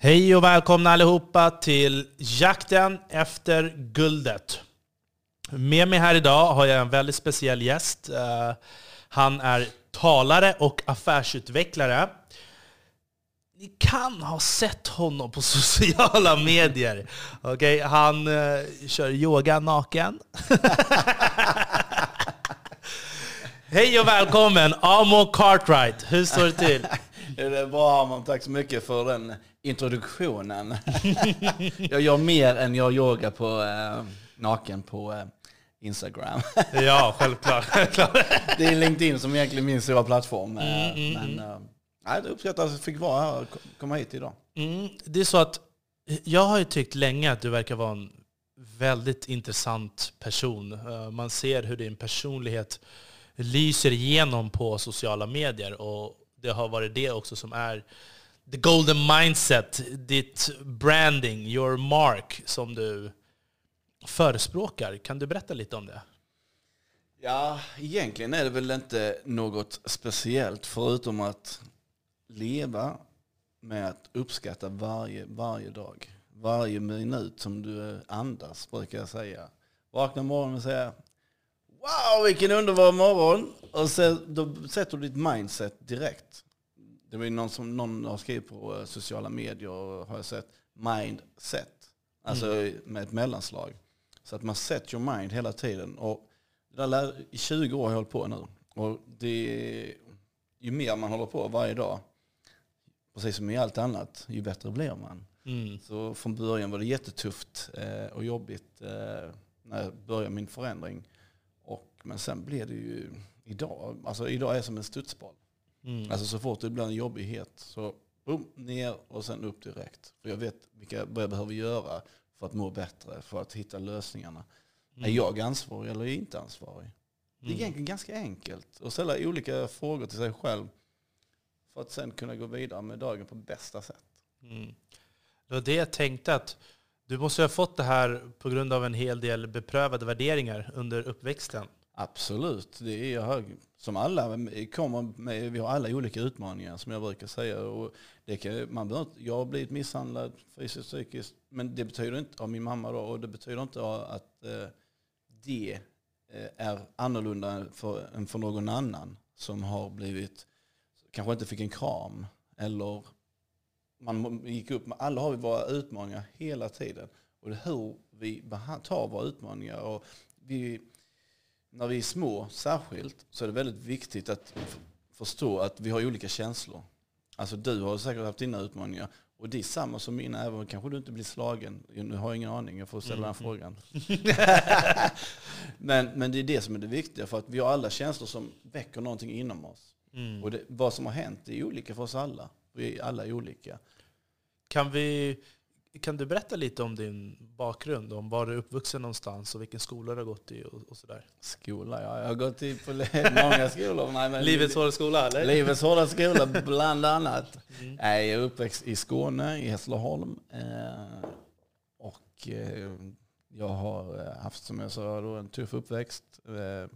Hej och välkomna allihopa till jakten efter guldet. Med mig här idag har jag en väldigt speciell gäst. Eh, han är talare och affärsutvecklare. Ni kan ha sett honom på sociala medier. Okay, Han eh, kör yoga naken. Hej och välkommen Amo Cartwright. Hur står det till? Det är bra Arman, tack så mycket för den introduktionen. jag gör mer än jag yoga på eh, naken på eh, Instagram. Ja, självklart. självklart. det är LinkedIn som egentligen är min stora plattform. Eh, men eh, nej, det uppskattar att jag fick vara här och ko- komma hit idag. Mm, det är så att jag har ju tyckt länge att du verkar vara en väldigt intressant person. Eh, Man ser hur din personlighet lyser igenom på sociala medier och det har varit det också som är the golden mindset, ditt branding, your mark som du förespråkar. Kan du berätta lite om det? Ja, egentligen är det väl inte något speciellt förutom att leva med att uppskatta varje, varje dag. Varje minut som du andas, brukar jag säga. Vakna morgonen och säga Wow, vilken underbar morgon! Och sen, då sätter du ditt mindset direkt. Det var ju någon som någon har skrivit på eh, sociala medier och har jag sett mindset. Alltså med ett mellanslag. Så att man set your mind hela tiden. Och det där I 20 år har jag hållit på nu. Och det, ju mer man håller på varje dag, precis som i allt annat, ju bättre blir man. Mm. Så från början var det jättetufft eh, och jobbigt eh, när jag började min förändring. Men sen blev det ju idag, alltså idag är som en studsboll. Mm. Alltså så fort det blir en jobbighet så boom, ner och sen upp direkt. För jag vet vilka, vad jag behöver göra för att må bättre, för att hitta lösningarna. Är jag ansvarig eller är jag inte ansvarig? Det är egentligen ganska enkelt att ställa olika frågor till sig själv för att sen kunna gå vidare med dagen på bästa sätt. Mm. Det var det jag tänkte att du måste ha fått det här på grund av en hel del beprövade värderingar under uppväxten. Absolut, det är hög. som alla kommer med, vi har alla olika utmaningar som jag brukar säga. Och det kan, man behöver, jag har blivit misshandlad fysiskt och psykiskt, men det betyder inte, av min mamma då, och det betyder inte att eh, det eh, är annorlunda för, än för någon annan som har blivit, kanske inte fick en kram eller man gick upp med, alla har vi våra utmaningar hela tiden. Och det är hur vi tar våra utmaningar. Och vi, när vi är små särskilt så är det väldigt viktigt att förstå att vi har olika känslor. Alltså du har säkert haft dina utmaningar och det är samma som mina, även om kanske du inte blir slagen. Nu har jag ingen aning, jag får ställa den frågan. men, men det är det som är det viktiga, för att vi har alla känslor som väcker någonting inom oss. Mm. Och det, vad som har hänt är olika för oss alla. Vi är alla olika. Kan, vi, kan du berätta lite om din bakgrund? Om var du är uppvuxen någonstans och vilken skola du har gått i och, och sådär? Skola, ja. Jag har gått i på många skolor. Nej, men Livets hårda skola, eller? Livets hårda skola, bland annat. Nej, Jag är uppväxt i Skåne, i Hässleholm. Eh, och eh, jag har eh, haft, som jag sa, en tuff uppväxt. Med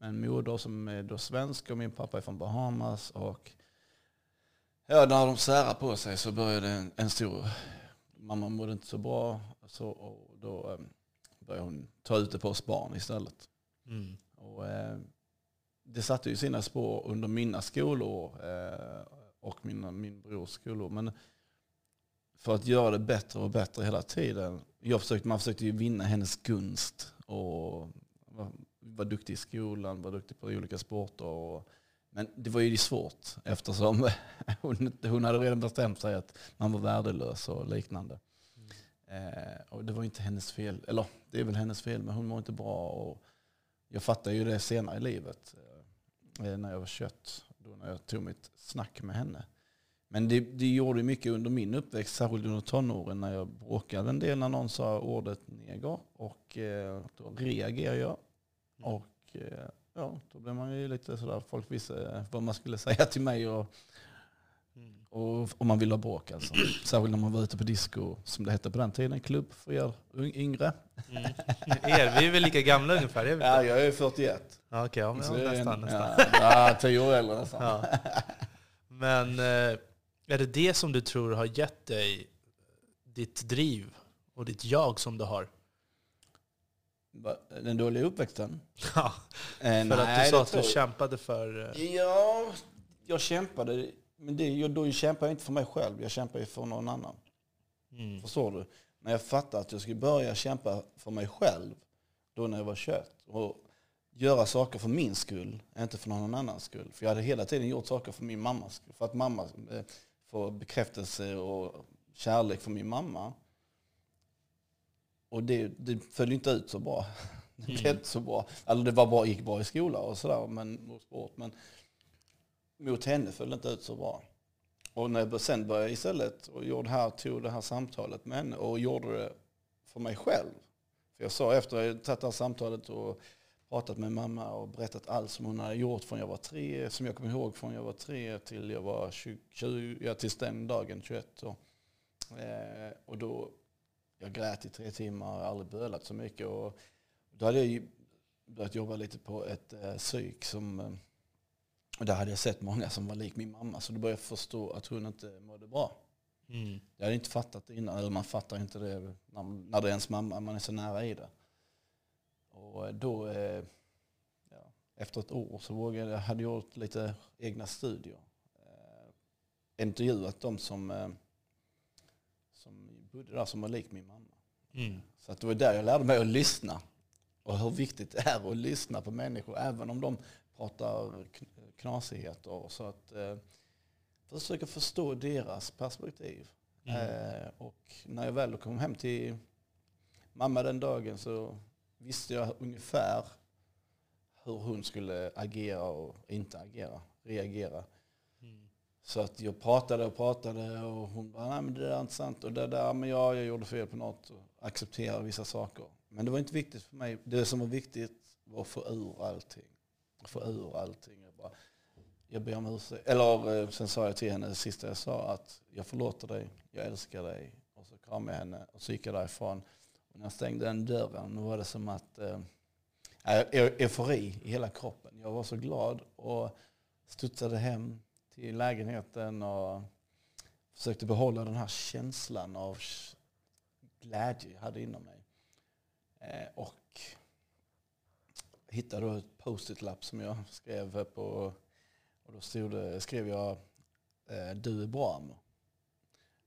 en moder som är då svensk och min pappa är från Bahamas. Och ja, när de särar på sig så började en, en stor... Mamma mådde inte så bra. Så, och då eh, började hon ta ut det på oss barn istället. Mm. Och, eh, det satte ju sina spår under mina skolår eh, och mina, min brors skolår. Men för att göra det bättre och bättre hela tiden. Jag försökte, man försökte ju vinna hennes gunst och var, var duktig i skolan, var duktig på olika sporter. Och, men det var ju svårt eftersom hon, hon hade redan bestämt sig att man var värdelös och liknande. Eh, och det var inte hennes fel, eller det är väl hennes fel, men hon mår inte bra. Och jag fattade ju det senare i livet, eh, när jag var 21, då när jag tog mitt snack med henne. Men det, det gjorde mycket under min uppväxt, särskilt under tonåren när jag bråkade en del när någon sa ordet neger. Och eh, då reagerade jag. Och eh, ja, då blev man ju lite sådär, folk visste vad man skulle säga till mig. Och, Mm. och om man ville ha bråk alltså. Särskilt när man var ute på disco, som det hette på den tiden, klubb för er yng- yngre. Mm. Er, vi är väl lika gamla ungefär? Är vi Ja, jag är 41. Ja, okej, ja, men, Så ja, nästan. nästan. Ja, ja, tio år äldre nästan. Ja. Men eh, Är det det som du tror har gett dig ditt driv och ditt jag som du har? Den dåliga uppväxten? Ja, Eh, för att nej, du sa att du kämpade för... eh, Ja, jag kämpade. Men det, jag, då kämpar jag inte för mig själv, jag kämpar ju för någon annan. Mm. Förstår du? När jag fattade att jag skulle börja kämpa för mig själv, då när jag var 21. Och göra saker för min skull, inte för någon annans skull. För jag hade hela tiden gjort saker för min mammas skull. För att mamma eh, får bekräftelse och kärlek från min mamma. Och det, det föll inte ut så bra. Det blev Mm. inte så bra. Alltså det var bra, gick bra i skola och sådär, men, och sport. Men mot henne föll det inte ut så bra. Och när jag sen började istället och gjorde det här, tog det här samtalet med henne och gjorde det för mig själv. För jag sa efter att jag tagit det här samtalet och pratat med mamma och berättat allt som hon hade gjort från jag var tre, som jag kommer ihåg från jag var tre till jag var 20, 20 ja, tills den dagen, 21 då. Eh, och då, jag grät i tre timmar, aldrig bölat så mycket. Och då hade jag ju börjat jobba lite på ett eh, psyk som eh, och där hade jag sett många som var lik min mamma, så då började jag förstå att hon inte mådde bra. Mm. Jag hade inte fattat det innan, eller man fattar inte det när, när det är ens mamma, man är så nära i det. Och då, eh, ja, efter ett år så vågade jag, hade jag gjort lite egna studier. Eh, intervjuat de som, eh, som bodde där som var lik min mamma. Mm. Så att det var där jag lärde mig att lyssna. Och hur viktigt det är att lyssna på människor, även om de pratar kn- knasigheter. Så att eh, försöka förstå deras perspektiv. Mm. Eh, och när jag väl kom hem till mamma den dagen så visste jag ungefär hur hon skulle agera och inte agera, reagera. Så att jag pratade och pratade och hon bara, nej men det där är inte sant. Och det där, men ja, jag gjorde fel på något och accepterade vissa saker. Men det var inte viktigt för mig. Det som var viktigt var att få ur allting. Att få ur allting. Jag, bara, jag ber om ursäkt. Eller eh, sen sa jag till henne, det sista jag sa, att jag förlåter dig, jag älskar dig. Och så kramade jag henne och så gick jag därifrån. Och när jag stängde den dörren, då var det som att eh, äh, eufori i hela kroppen. Jag var så glad och studsade hem till lägenheten och försökte behålla den här känslan av glädje jag hade inom mig. Eh, och hittade då ett post-it-lapp som jag skrev på och då stod skrev jag eh, du är bra Amor.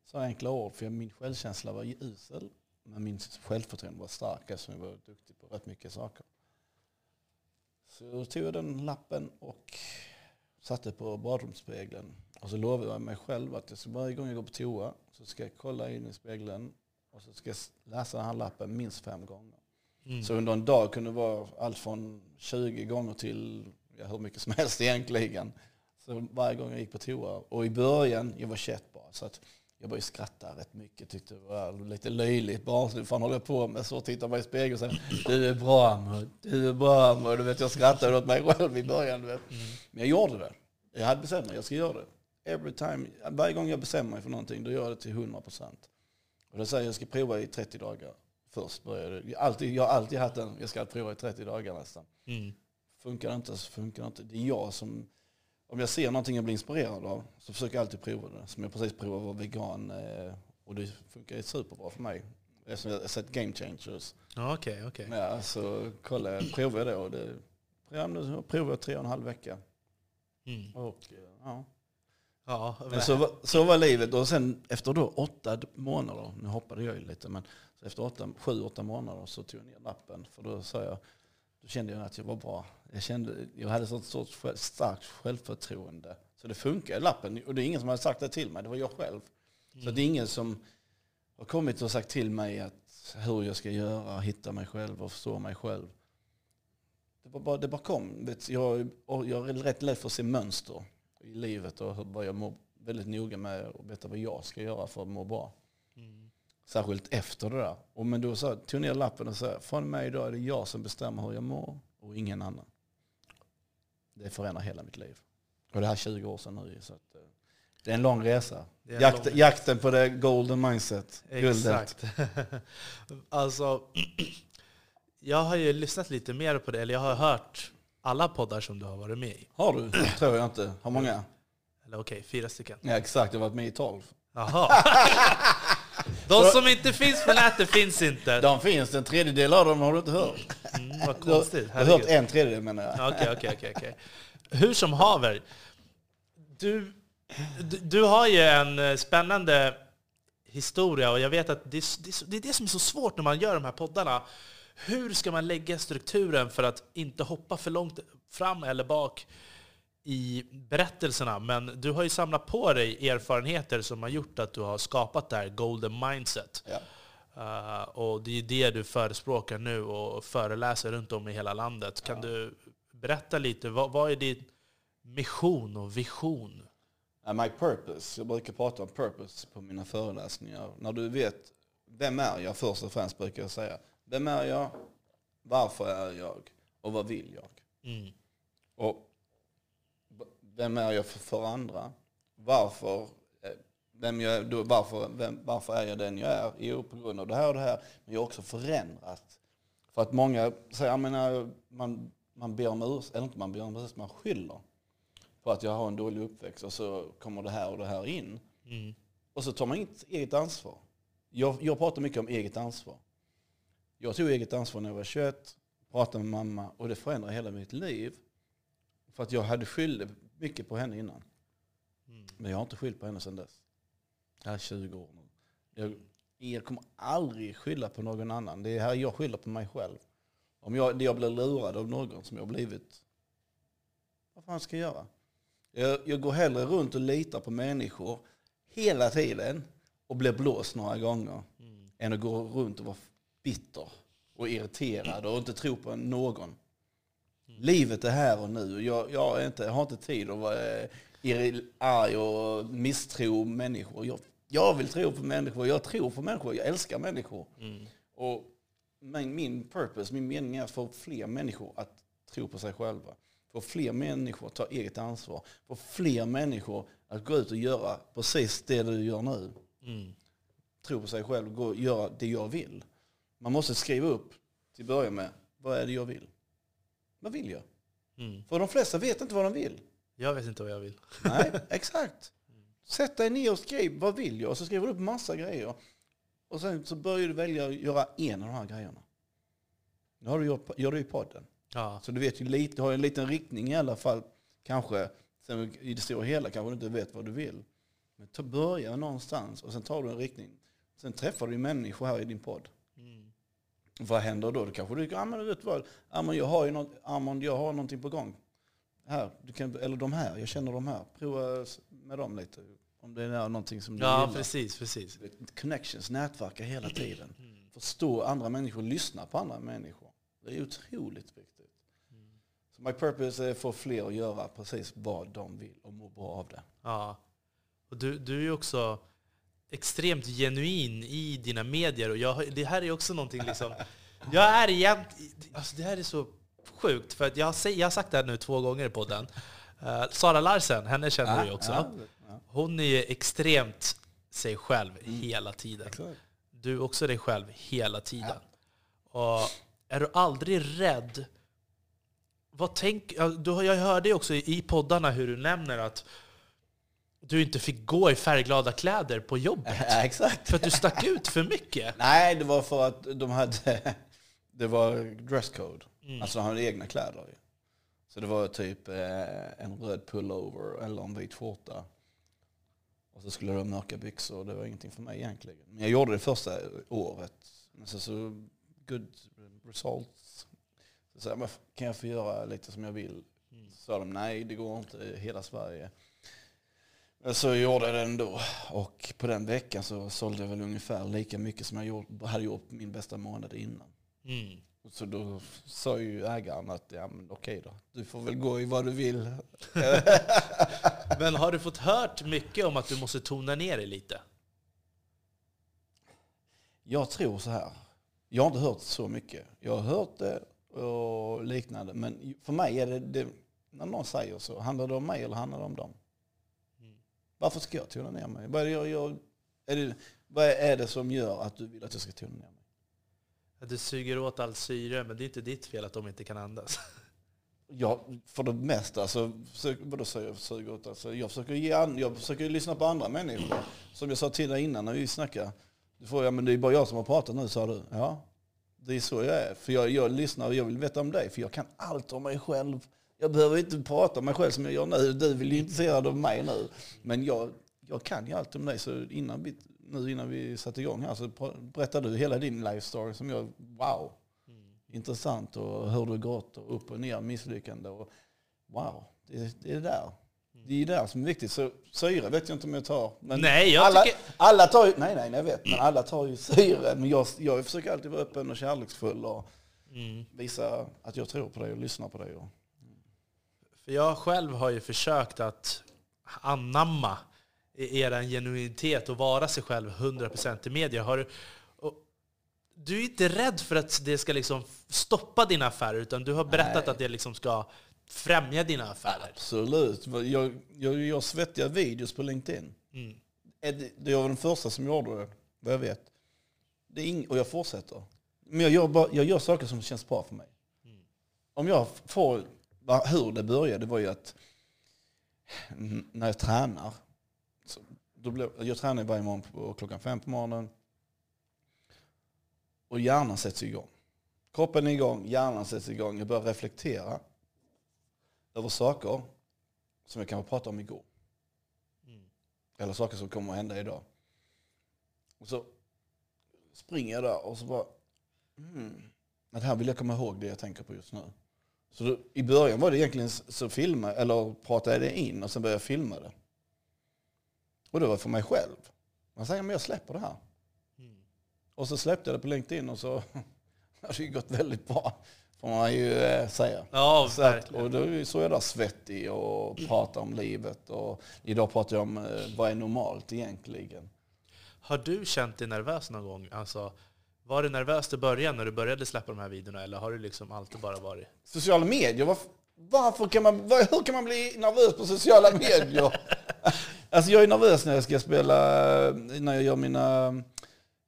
Så enkla ord, för min självkänsla var usel men min självförtroende var stark eftersom jag var duktig på rätt mycket saker. Så då tog jag den lappen och satte på badrumsspegeln. Och så lovade jag mig själv att jag ska, varje gång jag går på toa så ska jag kolla in i spegeln och så ska jag läsa den här lappen minst fem gånger. Mm. Så under en dag kunde det vara allt från 20 gånger till ja, hur mycket som helst egentligen. Så varje gång jag gick på toa. Och i början, jag var 21 bara, så att jag började skratta rätt mycket. Tyckte det var lite löjligt. Så fan håller jag på med? Så tittar man i spegeln och säger du är bra du är bra Amor. Du vet, jag skrattade åt mig själv i början. Du vet. Mm. Men jag gjorde det. Jag hade bestämt mig, jag ska göra det. Every time, varje gång jag bestämmer mig för någonting, då gör jag det till 100 procent. Och då säger jag, jag ska prova i 30 dagar. Först började jag. Alltid, jag har alltid haft den, jag ska prova i 30 dagar nästan. Mm. Funkar det inte så funkar det inte. Det är jag som, om jag ser någonting jag blir inspirerad av, så försöker jag alltid prova det. Som jag precis provade att vara vegan, eh, och det funkar ju superbra för mig. Eftersom jag har sett Game Changers. Ja, Okej, okej. Ja, så kolla, provade jag det och det, ja, nu provade jag tre och en halv vecka. Mm. Och, eh, ja. Ja, Men så, var- så var livet. Och sen efter då åtta månader, nu hoppade jag ju lite, men så efter åtta, sju, åtta månader så tog jag ner lappen. För då sa jag, då kände jag att jag var bra. Jag, kände, jag hade sorts själv, starkt självförtroende. Så det funkar lappen. Och det är ingen som hade sagt det till mig, det var jag själv. Så det är ingen som har kommit och sagt till mig att hur jag ska göra, hitta mig själv och förstå mig själv. Det, var bara, det bara kom. Jag, jag är rätt lätt för att se mönster i livet och vad jag mår väldigt noga med och veta vad jag ska göra för att må bra. Särskilt efter det där. Och men då så, tog ner lappen och sa, från mig idag är det jag som bestämmer hur jag mår och ingen annan. Det förändrar hela mitt liv. Och det här är 20 år sedan nu. Så att, eh, det är en lång resa. En Jakt, lång- Jakten på det golden mindset. Exakt. alltså, jag har ju lyssnat lite mer på det, eller jag har hört alla poddar som du har varit med i. Har du? tror jag inte. Har många? Eller okej, fyra stycken. Ja, exakt, jag har varit med i tolv. Jaha. De som inte finns på nätet finns inte. De finns, en tredjedel av dem har du inte hört. Mm, vad konstigt. du har hört en tredjedel menar jag. Ja, Okej, okej, okej, okej. Hur som haver. Du, du, du har ju en eh, spännande historia och jag vet att det det, det är det som är så svårt när man gör de här poddarna. Hur ska man lägga strukturen för att inte hoppa för långt fram eller bak i berättelserna? Men du har ju samlat på dig erfarenheter som har gjort att du har skapat det här golden mindset. Ja. Uh, och det är det du förespråkar nu och föreläser runt om i hela landet. Kan du berätta lite, vad, vad är din mission och vision? Ja, My purpose, jag brukar prata om purpose på mina föreläsningar. När du vet, vem är jag först och främst brukar jag säga. Vem är jag? Varför är jag? Och vad vill jag? Mm. Och vem är jag för, för andra? Varför, eh, vem jag, då, varför, vem, varför är jag den jag är? Jo, på grund av det här och det här. Men jag har också förändrat. För att många säger, jag menar, man, man ber om ursäkt, eller inte man ber om ursäkt, man skyller på att jag har en dålig uppväxt och så kommer det här och det här in. Mm. Och så tar man inte eget ansvar. Jag, jag pratar mycket om eget ansvar. Jag tog eget ansvar när jag var 21, pratade med mamma och det förändrade hela mitt liv. För att jag hade skyllt mycket på henne innan. Mm. Men jag har inte skyllt på henne sedan dess. Det här är 20 år nu. Jag, jag kommer aldrig skylla på någon annan. Det är här jag skyller på mig själv. Om jag, jag blir lurad av någon som jag blivit, vad fan ska jag göra? Jag, jag går hellre runt och litar på människor hela tiden och blir blåst några gånger Mm. än att gå runt och vara bitter och irriterad och inte tro på någon. Livet är här och nu. Jag, jag, inte, jag har inte tid att vara eh, arg och misstro människor. Jag, jag vill tro på människor, jag tror på människor, jag älskar människor. Mm. Och min, min purpose, min mening är att få fler människor att tro på sig själva. Få fler människor att ta eget ansvar. Få fler människor att gå ut och göra precis det du gör nu. Mm. Tro på sig själv och gå och göra det jag vill. Man måste skriva upp till att börja med, vad är det jag vill? Vad vill jag? Mm. För de flesta vet inte vad de vill. Jag vet inte vad jag vill. Nej, exakt. Sätt dig ner och skriv, vad vill jag? Och så skriver du upp massa grejer. Och sen så börjar du välja att göra en av de här grejerna. Nu har du gjort, gör du i podden. Ja. Så du vet ju lite, du har en liten riktning i alla fall. Kanske, sen i det stora hela kanske du inte vet vad du vill. Men ta börja någonstans och sen tar du en riktning. Sen träffar du ju människor här i din podd. Mm. Vad händer då? Då kanske du ja men du vet vad, ja, men jag har ju något, ja, men jag har någonting på gång. Här, du kan, eller de här, jag känner de här. Prova med dem lite. Om det är någonting som du ja, gillar. precis, precis. Connections, nätverka hela tiden. Mm. Förstå andra människor, lyssna på andra människor. Det är otroligt viktigt. Så my purpose är att få fler att göra precis vad de vill och må bra av det. Ja. Och du, du är ju också extremt genuin i dina medier. Och jag, det här är också någonting liksom... Jag är egent, alltså det här är så sjukt, för att jag har, jag har sagt det här nu två gånger i podden. Uh, Sara Larsen, henne känner du ju också. Ja, ja, Hon är ju extremt sig själv hela tiden. exakt. Du är också dig själv hela tiden. Och är du aldrig rädd? Vad tänk, du, har- jag hörde ju också i poddarna hur du nämner att du inte fick gå i färgglada kläder på jobbet. Ja, exakt. För att du stack ut för mycket. Nej, det var för att de hade, det var dresscode. Mm. Alltså de hade egna kläder. Så det var typ eh, en röd pullover eller en vit skjorta. Och så skulle de ha mörka byxor. Det var ingenting för mig egentligen. Men jag gjorde det första året. Men så, så good results. Så sa jag, "Men kan jag få göra lite som jag vill? Mm. Så sa de, nej det går inte i hela Sverige. Så gjorde jag det ändå. Och på den veckan så sålde jag väl ungefär lika mycket som jag hade gjort min bästa månad innan. Mm. Så då sa ju ägaren att ja, men okej då, du får väl gå i vad du vill. Men har du fått hört mycket om att du måste tona ner dig lite? Jag tror så här. Jag har inte hört så mycket. Jag har hört det och liknande. Men för mig är det, det när någon säger så, handlar det om mig eller handlar det om dem? Varför ska jag tona ner mig? Vad är det, jag, jag, är det, vad är det som gör att du vill att jag ska tona ner mig? Att du suger åt all syre, men det är inte ditt fel att de inte kan andas. Ja, för det mesta så försöker, vadå säger jag ut? Alltså, jag, försöker ge an, jag försöker lyssna på andra människor. Som jag sa till dig innan när vi snackade. Du får, ja, men det är bara jag som har pratat nu sa du. Ja, det är så jag är. För jag, jag lyssnar och jag vill veta om dig. För jag kan allt om mig själv. Jag behöver inte prata om mig själv som jag gör nu. Du vill ju intresserad av mig nu. Men jag, jag kan ju allt om dig. Så innan vi, nu innan vi satte igång här så berättade du hela din life story som jag, wow intressant och hur det gått och upp och ner, misslyckande. Och, wow, det, det är där. Det är det som är viktigt. Så syre vet jag inte om jag tar. Men nej, jag alla, tycker... alla tar ju, nej, nej, jag vet. Men alla tar ju syre. Men jag, jag försöker alltid vara öppen och kärleksfull och mm. visa att jag tror på dig och lyssnar på dig. Och, För jag själv har ju försökt att anamma er genuinitet och vara sig själv 100% i media. Har, du är inte rädd för att det ska liksom stoppa dina affärer, utan du har berättat Nej. att det liksom ska främja dina affärer. Absolut. Jag, jag gör svettiga videos på LinkedIn. Mm. Det var den första som gjorde det, vad jag vet. Det är ing, och jag fortsätter. Men jag gör, bara, jag gör saker som känns bra för mig. Mm. Om jag får, hur det började var ju att när jag tränar, så då blev, jag tränar varje morgon på, klockan fem på morgonen, och hjärnan sätts igång. Kroppen är igång, hjärnan sätts igång. Jag börjar reflektera över saker som jag kanske pratade om igår. Mm. Eller saker som kommer att hända idag. Och så springer jag där och så bara, mm, det här vill jag komma ihåg det jag tänker på just nu. Så då, i början var det egentligen så filma, eller pratade jag det in och sen började jag filma det. Och det var för mig själv. Man säger, men jag släpper det här. Och så släppte jag det på LinkedIn och så har det gått väldigt bra. Får man ju eh, säga. Ja, så att, och då så är jag där svettig och pratar om livet. Och idag pratar jag om eh, vad är normalt egentligen. Har du känt dig nervös någon gång? Alltså, var du nervös i början när du började släppa de här videorna eller har du liksom alltid bara varit? Sociala medier? Varför, varför kan man, var, hur kan man bli nervös på sociala medier? alltså jag är nervös när jag ska spela, när jag gör mina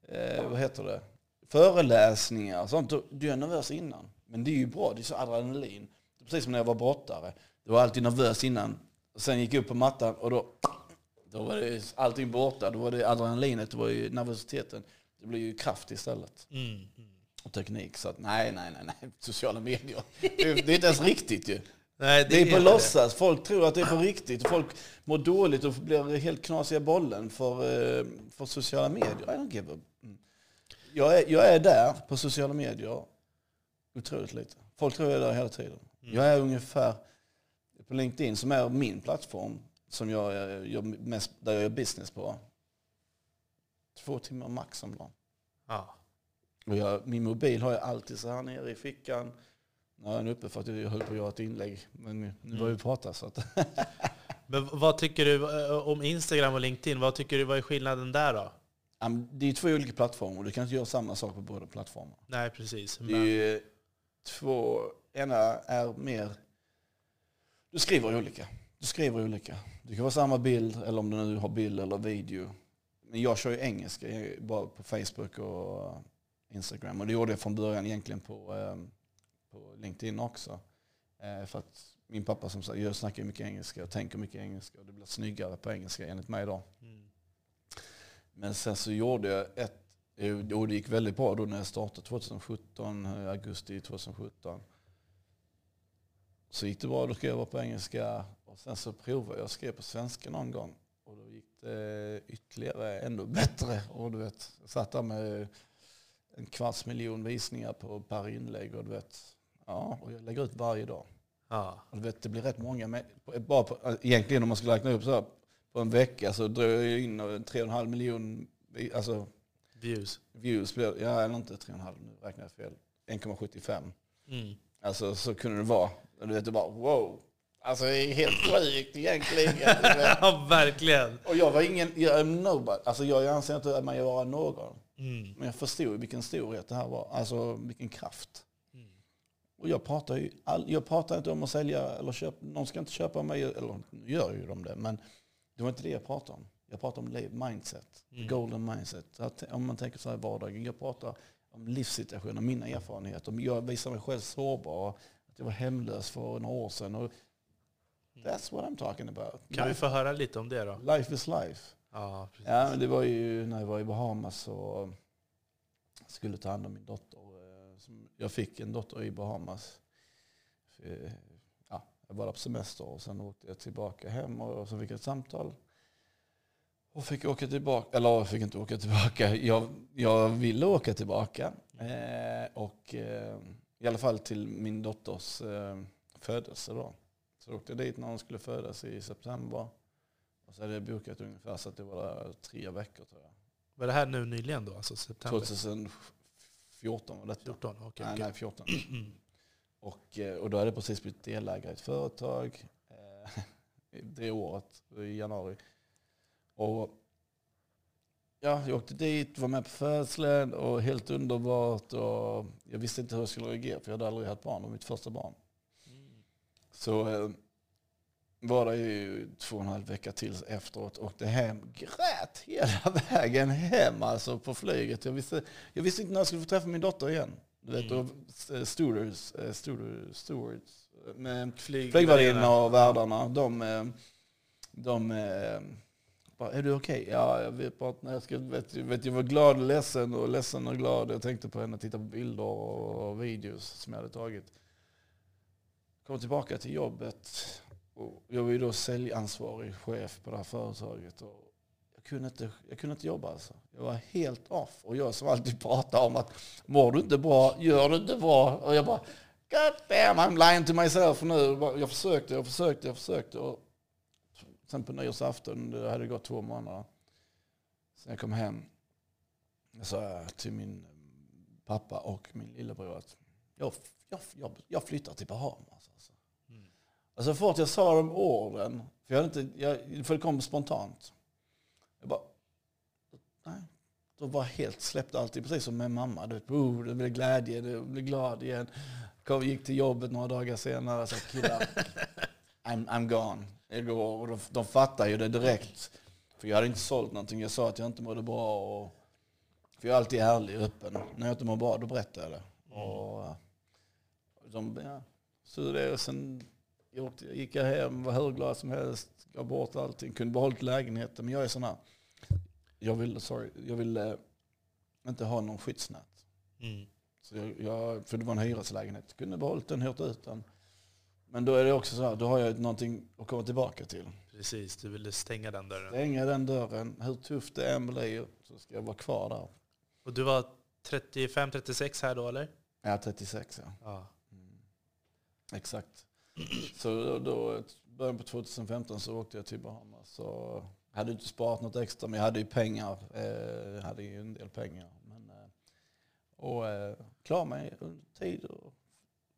eh, vad heter det, föreläsningar och sånt. Du är nervös innan. Men det är ju bra, det är så adrenalin. Precis som när jag var brottare. Du var alltid nervös innan. Och sen gick jag upp på mattan och då, då var det allting borta. Då var det adrenalinet, det var ju nervositeten. Det blir ju kraft istället. Mm, mm. Och teknik. Så att, nej, nej, nej, nej. Sociala medier. Det är, det är inte ens riktigt ju. Nej, det, det, är på låtsas. Folk tror att det är på riktigt. Folk mår dåligt och blir helt knasiga bollen för, eh, för sociala medier. I don't give a jag är, jag är där på sociala medier otroligt lite. Folk tror jag är där hela tiden. Mm. Jag är ungefär på LinkedIn som är min plattform som jag gör mest, där jag gör business på. Två timmar max om dagen. Ja. Och jag, min mobil har jag alltid så här nere i fickan. Nu är den uppe för att jag höll på att göra ett inlägg. Men nu mm. börjar vi prata. Så att Men vad tycker du eh, om Instagram och LinkedIn? Vad tycker du, vad är skillnaden där då? Det är två olika plattformar. Du kan inte göra samma sak på båda plattformar. Nej, precis. Men... Det är två, ena är mer... Du skriver olika. Du skriver olika. Det kan vara samma bild, eller om du nu har bild eller video. Jag kör ju engelska bara på Facebook och Instagram. Och det gjorde jag från början egentligen på, ehm, på LinkedIn också. Eh, för att min pappa som sagt, jag snackar mycket engelska och tänker mycket engelska. Och det blir snyggare på engelska enligt mig då. Mm. Men sen så gjorde jag ett, och det gick väldigt bra då när jag startade 2017, augusti 2017. Så gick det bra, då skrev jag på engelska. Och sen så provade jag, skrev på svenska någon gång. Och då gick det ytterligare ännu bättre. Och du vet, jag satt där med en kvarts miljon visningar på per inlägg. Och du vet, ja, och jag lägger ut varje dag. Ja. Och du vet, det blir rätt många, bara på, egentligen om man skulle räkna upp så här, på en vecka så drog jag in 3,5 miljoner alltså, views. views blev, ja, eller inte 3,5, nu räknar jag fel. 1,75. Mm. Alltså så kunde det vara. Och du vet, det bara wow. Alltså det är helt sjukt egentligen. ja, verkligen. Och jag var ingen, jag är nobody. Alltså jag anser inte att man gör någon. Mm. Men jag förstod vilken storhet det här var. Alltså vilken kraft. Mm. Och jag pratar ju, all, jag pratar inte om att sälja eller köpa, någon ska inte köpa mig, eller nu gör ju de det, men det var inte det jag pratade om. Jag pratade om mindset, mm. golden mindset. Att om man tänker så här i vardagen. Jag pratar om livssituationer, mina erfarenheter. Jag visar mig själv sårbar. att jag var hemlös för några år sedan. Och that's what I'm talking about. Kan vi life, få höra lite om det då? life is life. Ja, precis. Ja, men det var ju när jag var i Bahamas och skulle ta hand om min dotter. eh, Jag fick en dotter i Bahamas. Eh, Ja, jag var där på semester och sen åkte jag tillbaka hem och så fick jag ett samtal. Och fick åka tillbaka, eller jag fick inte åka tillbaka, jag, jag ville åka tillbaka. Eh, och i alla fall till min dotters födelse då. Så jag åkte dit när hon skulle födas i september. Och så hade jag bokat ungefär så att det var tre veckor tror jag. Var det här nu nyligen då? Alltså september 2014 var detta. 14? Okej, nej, okej. nej, 14. Och, eh, och då hade jag precis blivit delägare i ett företag eh, det året, i januari. Och ja, jag åkte dit, var med på födseln och helt underbart. Och jag visste inte hur jag skulle reagera för jag hade aldrig haft barn, det var mitt första barn. Så eh, var det ju två och en halv vecka till efteråt. Åkte hem, grät hela vägen hem alltså på flyget. Jag visste, jag visste inte när jag skulle få träffa min dotter igen. Du vet, Mm. och eh, stewards, eh, steward- stewards med Flyg- flygvärdinnorna och värdarna. De, de bara, är du okej? Ja, jag vet bara när jag ska, vet, vet, jag var glad och ledsen och ledsen och glad. Jag tänkte på henne, titta på bilder och videos som jag hade tagit. Kom tillbaka till jobbet. Och jag var ju då säljansvarig chef på det här företaget. Och jag, kunde inte, jag kunde inte jobba alltså. Jag var helt off. Och jag som alltid pratar om att mår du inte bra, gör du inte bra. Och jag bara, God damn, I'm lying to myself nu. Jag försökte, jag försökte, jag försökte. Och sen på nyårsafton, det hade gått två månader. Sen jag kom hem, jag sa till min pappa och min lillebror att jag, jag, jag, jag flyttar till Bahamas. Alltså. Mm. Så fort jag sa de orden, för, jag inte, jag, för det kom spontant. Jag bara, nej. Då var helt släppte alltid, precis som med mamma. Du vet, oh, det blev glädje, det blev glad igen. Kom, gick till jobbet några dagar senare och sa killar, I'm, I'm gone. Jag går, och de, de fattar ju det direkt. För jag hade inte sålt någonting. Jag sa att jag inte mådde bra. Och, för jag är alltid ärlig och öppen. När jag inte mår bra, då berättar jag det. Och, eh, de, ja. Så det, och sen jag åkte, gick jag hem, var hur glad som helst, gav bort allting, kunde behållit lägenheten. Men jag är sån här, jag vill, sorry, jag vill eh, inte ha någon skyddsnät. Mm. Så jag, jag, för det var en hyreslägenhet, kunde behållit den, hyrt ut den. Men då är det också så här, då har jag någonting att komma tillbaka till. Precis, du ville stänga den dörren. Stänga den dörren, hur tufft det än blir så ska jag vara kvar där. Och du var 35-36 här då eller? Är 36 ja. Ja. Mm. Exakt. Så då, början på 2015 så åkte jag till Bahamas. Och hade inte sparat något extra men jag hade ju pengar. Eh, jag hade ju en del pengar. Men, eh, och eh, klarade mig under tid. Och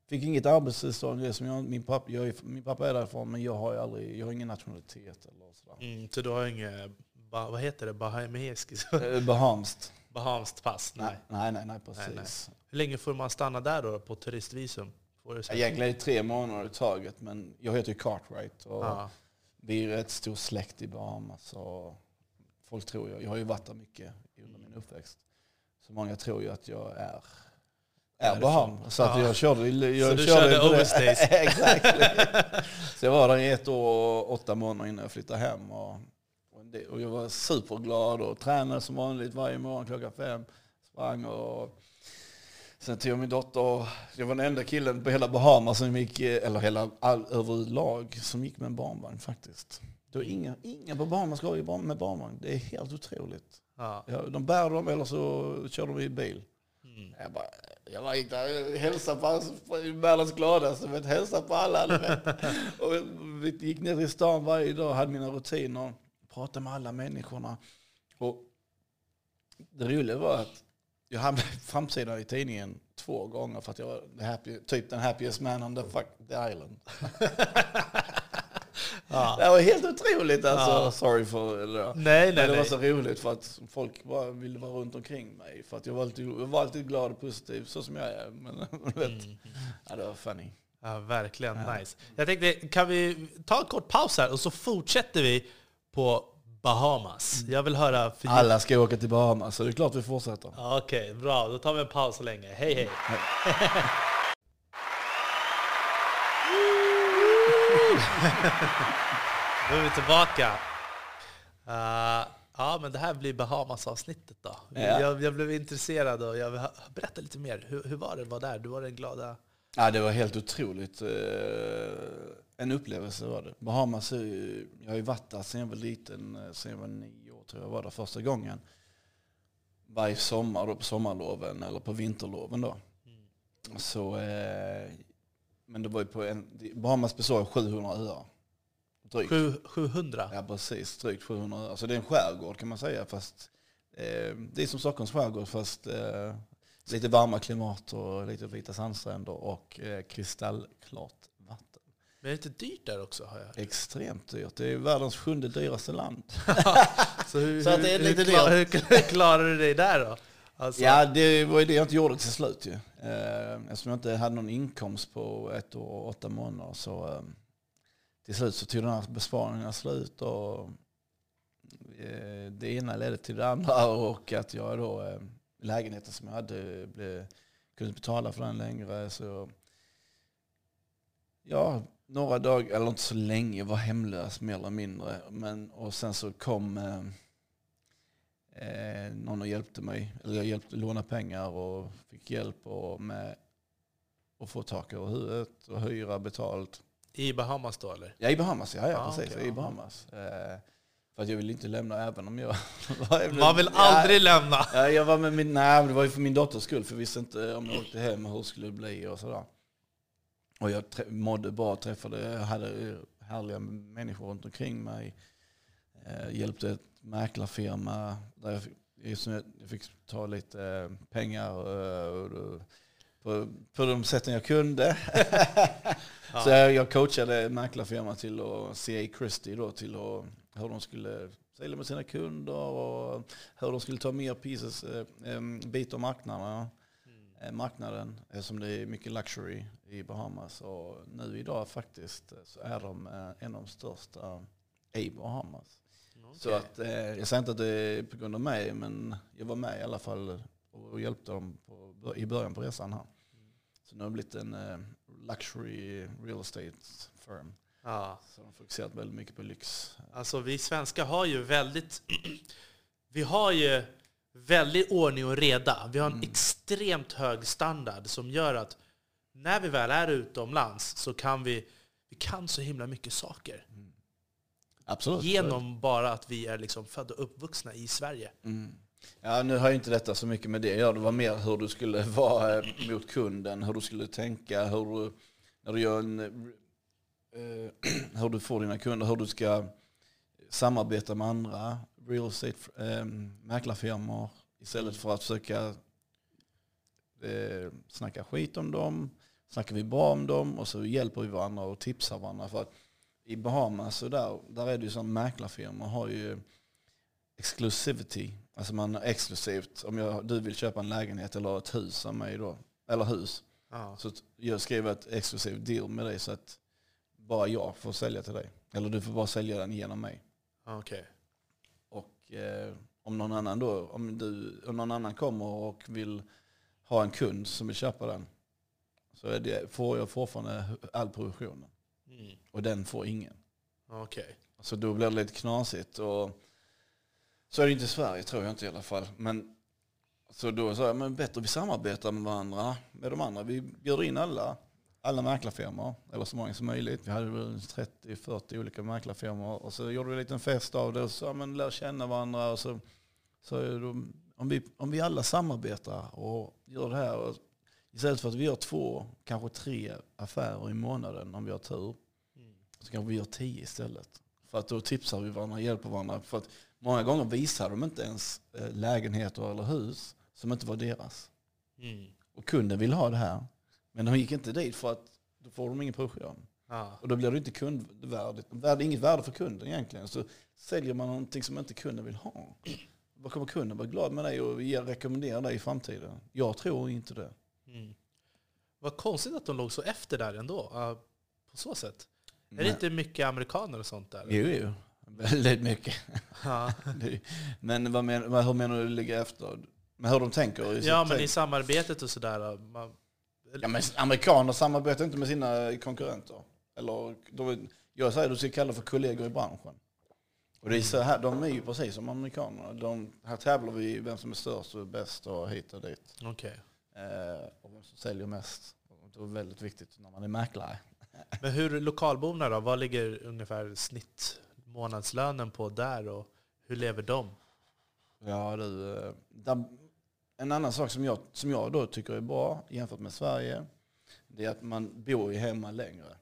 fick inget arbetstillstånd. Som jag, min, pappa, jag är, min pappa är därifrån men jag har ju aldrig, jag har ingen nationalitet. Eller sådär. Mm, så du har inget, vad heter det, bahamesisk? Eh, Bahamskt. Bahamskt pass? Nej. Nej, nej, nej, nej precis. Nej, Hur länge får man stanna där då på turistvisum? Får du säga? Egentligen är det tre månader i taget men jag heter ju Cartwright. Och Ja. Vi är rätt stor släkt i Bahamas. Och folk tror jag, jag har ju varit där mycket under min uppväxt. Så många tror ju att jag är, är. Bahamas. Så att Ja. jag körde... Jag Så du körde körde overstays? Exakt. Så jag var där i ett år och åtta månader innan jag flyttade hem. Och, och, det, och jag var superglad och tränade som vanligt varje morgon klockan fem. Sprang och Sen tog jag min dotter jag var den enda killen på hela Bahamas som gick, eller hela all, överlag, som gick med en barnvagn faktiskt. Det var inga, inga på Bahamas går ju med barnvagn. Det är helt otroligt. Ja. Ja, de bär dem eller så kör de i bil. Mm. Jag bara, jag bara gick där och hälsade på, på världens gladaste, vet, hälsade på alla. Och vi gick ner till stan varje dag, hade mina rutiner, pratade med alla människorna. Och det roliga var att jag hamnade på framsidan i tidningen två gånger för att jag var happy, typ den happiest man on the, fuck, the island. Ja. Det var helt otroligt alltså. Ja. Sorry för det. Nej, Men nej, det var nej. så roligt för att folk bara ville vara runt omkring mig. För att jag var alltid, jag var alltid glad och positiv, så som jag är. Men, vet, Mm. ja, det var funny. Ja, verkligen Ja. nice. Jag tänkte, kan vi ta en kort paus här och så fortsätter vi på Bahamas. Jag vill höra... För Alla ska åka till Bahamas, så det är klart vi fortsätter. Okej, bra. Då tar vi en paus så länge. Hej, hej. Då är vi tillbaka. Uh, ja, men det här blir Bahamas-avsnittet då. Ja. Jag, jag blev intresserad och jag vill berätta lite mer. Hur, hur var det att vara där? Du var den glada... Ja, det var helt otroligt. eh, En upplevelse var det. Bahamas, ju- jag har ju varit där sen jag var liten, eh, sen jag var nio år tror jag var där första gången. Varje sommar då på sommarloven eller på vinterloven då. Så, eh, men det var ju på en, Bahamas består av 700 öar. Drygt. Sju, 700? Ja precis, drygt 700 öar. Så det är en skärgård kan man säga. Fast, eh, det är som Stockholms skärgård fast eh, lite varma klimat och lite vita sandstränder och eh, kristallklart Men är det inte dyrt där också? Har jag? Extremt dyrt. Det är världens sjunde dyraste land. Så, hur, Så att det är lite hur, klar, hur klarar du dig där då? Alltså, Ja, det var ju det jag inte gjorde till slut ju. Eh, eftersom jag inte hade någon inkomst på ett år och åtta månader så eh, till slut så tog den här besparingen slut och eh, det ena ledde till det andra och att jag då lägenheten som jag hade blev, kunde inte betala för den längre så ja, några dagar, eller inte så länge, var hemlös mer eller mindre. Men, och sen så kom eh, Eh, någon och hjälpte mig, eller jag hjälpte låna pengar och fick hjälp och med att få tak över huvudet och hyra betalt. I Bahamas då eller? Ja, i Bahamas, ja, ja Ah, precis. okej, I ja. Bahamas. Eh, för att jag ville inte lämna även om jag. Man vill aldrig lämna! Ja, jag var med min, nej, det var ju för min dotters skull, för jag visste inte om jag åkte hem hur det skulle bli och sådär. Och jag mådde bra, träffade, hade härliga människor runt omkring mig. Eh, hjälpte ett mäklarfirma där jag fick, jag fick ta lite eh, pengar eh, och på, på de sätten jag kunde. Ja. Så jag, jag coachade mäklarfirma till att CA Christie då till att, hur de skulle sälja med sina kunder och hur de skulle ta mer pieces, eh, eh, bit av marknaden. Eh, marknaden eftersom det är mycket luxury i Bahamas. Och nu idag faktiskt eh, så är de eh, en av de största i Bahamas. Så Okej. att, eh, jag säger inte att det är på grund av mig men jag var med i alla fall och hjälpte dem på, i början på resan här. Så nu har det blivit en eh, luxury real estate firm. Ja. Så de fokuserat väldigt mycket på lyx. Alltså vi svenskar har ju väldigt... Vi har ju väldigt ordning och reda. Vi har en Mm. extremt hög standard som gör att när vi väl är utomlands så kan vi, vi kan så himla mycket saker. Absolut. Genom bara att vi är liksom födda och uppvuxna i Sverige. Mm. Ja, nu har ju inte detta så mycket med det att göra. Det var mer hur du skulle vara eh, mot kunden, hur du skulle tänka, hur du, när du gör en, eh, hur du får dina kunder, hur du ska samarbeta med andra real estate eh, mäklarfirmor istället för att försöka eh, snacka skit om dem. Snackar vi bra om dem och så hjälper vi varandra och tipsar varandra. För att i Bahamas så där, där är det ju som mäklarfirmor har ju exclusivity. Alltså man har exklusivt, om jag, du vill köpa en lägenhet eller ett hus av mig då, eller hus, Ja. så att jag skriver ett exklusivt deal med dig så att bara jag får sälja till dig. Eller du får bara sälja den genom mig. Okej. Eh, om någon annan då, om, du, om någon annan kommer och vill ha en kund som vill köpa den, så är det, får jag fortfarande all produktionen. Mm. Och den får ingen. Okej. Så då blir det lite knasigt. Och så är det inte i Sverige tror jag inte i alla fall. Men, så då sa jag, men bättre vi samarbetar med varandra, med de andra. Vi bjuder in alla, alla mäklarfirmor, eller så många som möjligt. Vi hade väl 30-40 olika mäklarfirmor. Och så gjorde vi en liten fest av det och så, ja, men lär känna varandra. Och så, så är det, om, vi, om vi alla samarbetar och gör det här, och, istället för att vi gör två, kanske tre affärer i månaden om vi har tur, Mm. så kanske vi gör tio istället. För att då tipsar vi varandra, hjälper varandra. För att många gånger visar de inte ens eh, lägenheter eller hus som inte var deras. Mm. Och kunden vill ha det här. Men de gick inte dit för att då får de ingen produktion. Ja. Och då blir det inte kundvärdigt. Värde, inget värde för kunden egentligen. Så säljer man någonting som inte kunden vill ha. Vad kommer kunden vara glad med dig och rekommendera dig i framtiden? Jag tror inte det. Mm. Vad konstigt att de låg så efter där ändå. på så sätt. Är Men- det inte mycket amerikaner och sånt där? Jo, jo. Väldigt mycket. Ja, Det- Men vad men, hur menar du ligger efter? Men hur de tänker? ja men tänk? i samarbetet och sådär. Man, Ja, men amerikaner samarbetar inte med sina konkurrenter. Eller, de, Jag säger att du ska kalla för kollegor i branschen. Och det är så här, de är ju precis som amerikanerna. De, här tävlar vi vem som är störst och bäst och hit och dit. Okej. Eh, och vem som säljer mest. Och Det är väldigt viktigt när man är mäklare. Men hur lokalborna då? Vad ligger ungefär snitt månadslönen på där och hur lever de? Ja, du, eh, där, en annan sak som jag, som jag då tycker är bra jämfört med Sverige, det är att man bor ju hemma längre.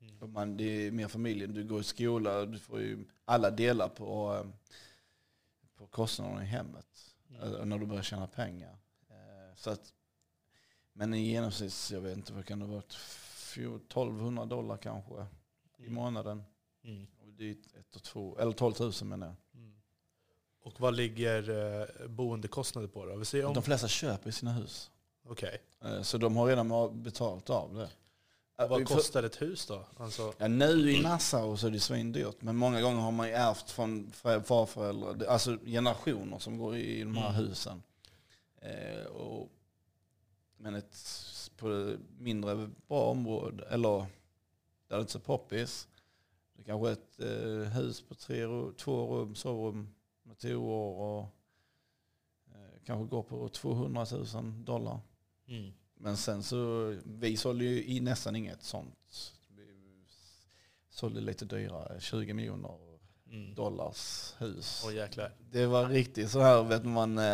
Mm. Och man, det är mer familjen, du går i skola, du får ju alla delar på, eh, på kostnaderna i hemmet. Mm. eh, När du börjar tjäna pengar. Eh, Så att, men i genomsnitt, jag vet inte, vad kan det vara? 1200 dollar kanske i månaden. Mm. Och det är ett och två, eller 12 000 menar jag. Och vad ligger eh, boendekostnader på då? Vi ser om... De flesta köper sina hus. Okej. Eh, Så de har redan betalt av det. Eh, Vad får- kostar ett hus då? Alltså, Ja, nu i Nassau så är det svindyrt. Men många gånger har man ju ärvt från far- farföräldrar, alltså generationer som går i de här Mm. husen. Eh, och, men ett på mindre bra område, eller där det inte är så poppis, det är kanske ett eh, hus på tre, två rum, sovrum toor och eh, kanske går på 200 000 dollar. mm. Men sen så, vi sålde ju i nästan inget sånt. Vi sålde lite dyrare, 20 miljoner Mm. dollars hus. Jäklar. Det var riktigt så här, vet man. Eh,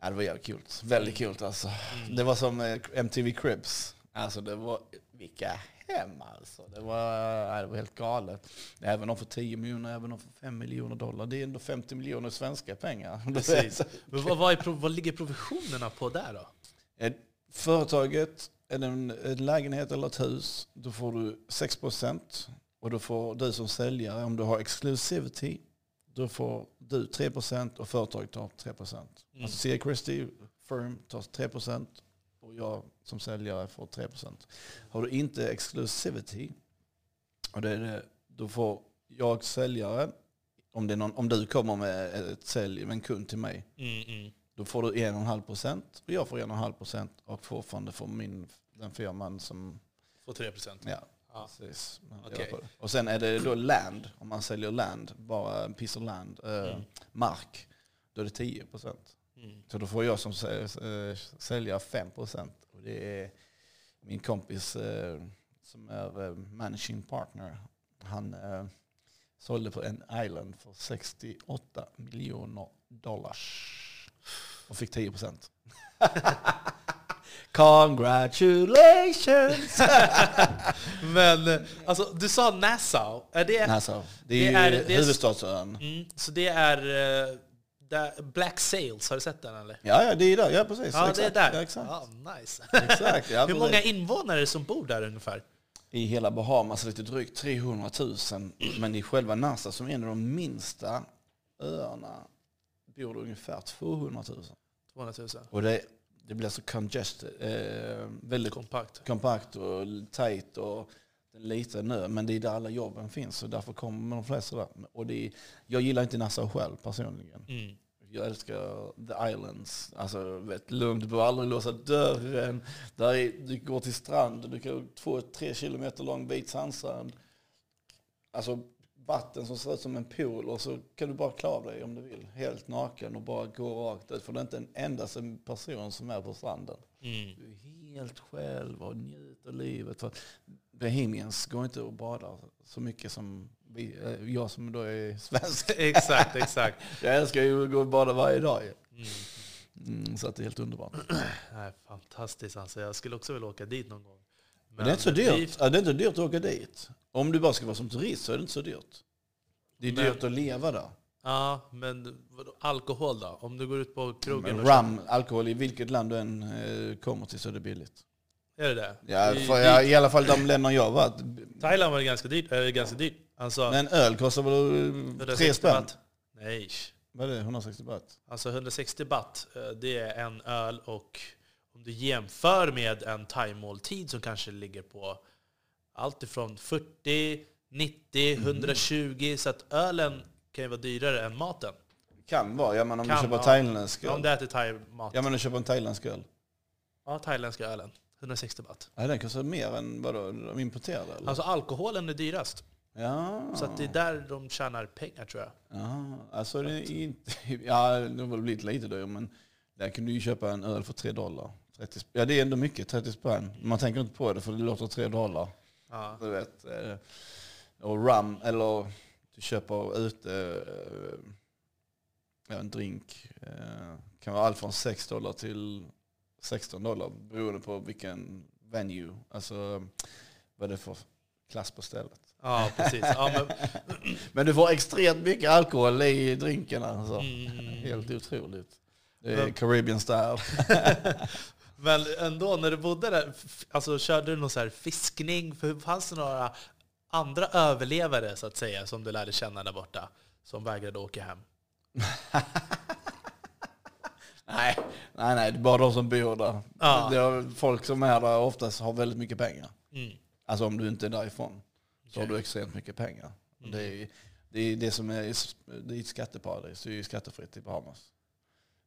ja, det var jävligt kul. Väldigt Mm. kul alltså. Mm. Det var som eh, MTV Cribs. Alltså det var, vilka hem alltså. Det var, ja, det var helt galet. Även om för 10 miljoner, även om för 5 miljoner dollar. Det är ändå 50 miljoner svenska pengar. Precis. Men vad, vad, är, vad ligger provisionerna på där då? Företaget, det en, en lägenhet eller ett hus, då får du 6% och då får du som säljare, om du har exclusivity, då får du 3% och företaget tar 3%. Mm. Alltså. Christie Firm tar 3% och jag som säljare får 3%. Har du inte exclusivity, och det är det, då får jag säljare, om, det någon, om du kommer med ett sälj med en kund till mig, Mm, mm. då får du 1,5 procent och jag får 1,5 procent och fortfarande får min, den firman som... Får 3 procent. Ja, Ja. precis. Det. Och sen är det då land, om man säljer land, bara en piece of land, eh, Mm. mark, då är det 10 procent. Mm. Så då får jag som eh, säljare 5 procent. Och det är min kompis eh, som är eh, managing partner. Han sålde på en island för 68 miljoner dollar. Och fick 10 procent. Congratulations! Men alltså, du sa Nassau. Är det, alltså, det är, det är- huvudstadsön. mm, så det är där, Black Sails, har du sett den eller? Ja, ja, det är där. Ja, precis. Ja, exakt. det är där. Ja, exakt. Ja, nice. exakt ja, Hur många invånare som bor där ungefär? i hela Bahamas lite drygt 300 000. Men i själva Nassau som är en av de minsta öarna bor det ungefär 200 000. 200 000. Och det, det blir så congested, eh, väldigt Kompakt. kompakt och tight och en liten ö. Men det är där alla jobben finns och därför kommer de flesta där. Och det är, jag gillar inte Nassau själv personligen. Mm. Jag älskar the islands. Alltså, vet, lugnt, du behöver aldrig låsa dörren. Där är, du går till strand, du kan två, tre kilometer lång vit sandstrand. Alltså vatten som ser ut som en pool och så kan du bara klara dig om du vill. Helt naken och bara gå rakt ut. För det är inte en enda person som är på stranden. Mm. Du är helt själv och njuter livet. För Bohemians går inte och badar så mycket som vi, eh, jag som då är svensk. exakt, exakt. Jag älskar ju att gå och bada varje dag. Mm. Mm, så att det är helt underbart. Nej, fantastiskt alltså. Jag skulle också vilja åka dit någon gång. Men det är inte så dyrt. Ja, det är inte dyrt att åka dit. Om du bara ska vara som turist så är det inte så dyrt. Det är Men- dyrt att leva där. Ja, men alkohol då? Om du går ut på krogen Men och rum, alkohol i vilket land du än eh, kommer till så är det billigt. Är det det? Ja, I, jag, I alla fall de länder jag varit. Thailand var det ganska dyrt. Äh, ganska dyrt. Alltså, Men öl kostar väl 160 tre spänn? baht. Nej. Vad är det? 160 baht? Alltså 160 baht, eh, det är en öl och om du jämför med en thai-måltid som kanske ligger på allt ifrån 40, 90, Mhm. 120. Så att ölen kan ju vara dyrare än maten. Kan vara. Ja, men om Kan du köper vara. thailändsk Ja, om öl. du äter thai-mat. Ja, men du köper en thailändsk öl. Ja, thailändska ölen. 160 baht. Ja, den kostar mer än vad de importerade? Eller? Alltså alkoholen är dyrast. Ja. Så det är där de tjänar pengar tror jag. Ja, alltså det är inte... Ja, det har väl blivit lite dyrare, men där kunde du ju köpa en öl för 3 dollar. 30 sp- ja, det är ändå mycket, 30 spänn. Man tänker inte på det för det låter 3 dollar. Ja. Du vet. eh, Och rum, eller du köper ute eh, ja, en drink. eh, Kan vara allt från 6 dollar till 16 dollar beroende på vilken venue. Alltså vad det är för klass på stället. Ja, precis. Ja, men, Men du får extremt mycket alkohol i drinken. Alltså. mm, Helt otroligt. Det är Men- Caribbean style. men ändå, när du bodde där, alltså, körde du någon så här fiskning? För fanns det några andra överlevare så att säga som du lärde känna där borta? Som vägrade åka hem? Nej, nej, nej, det är bara de som bor där. Ja. Folk som är där oftast har väldigt mycket pengar. Mm. Alltså om du inte är därifrån så har du extremt mycket pengar. Mm. Det, är, det är det som är, det är ett skatteparadis, det är ju skattefritt i Bahamas.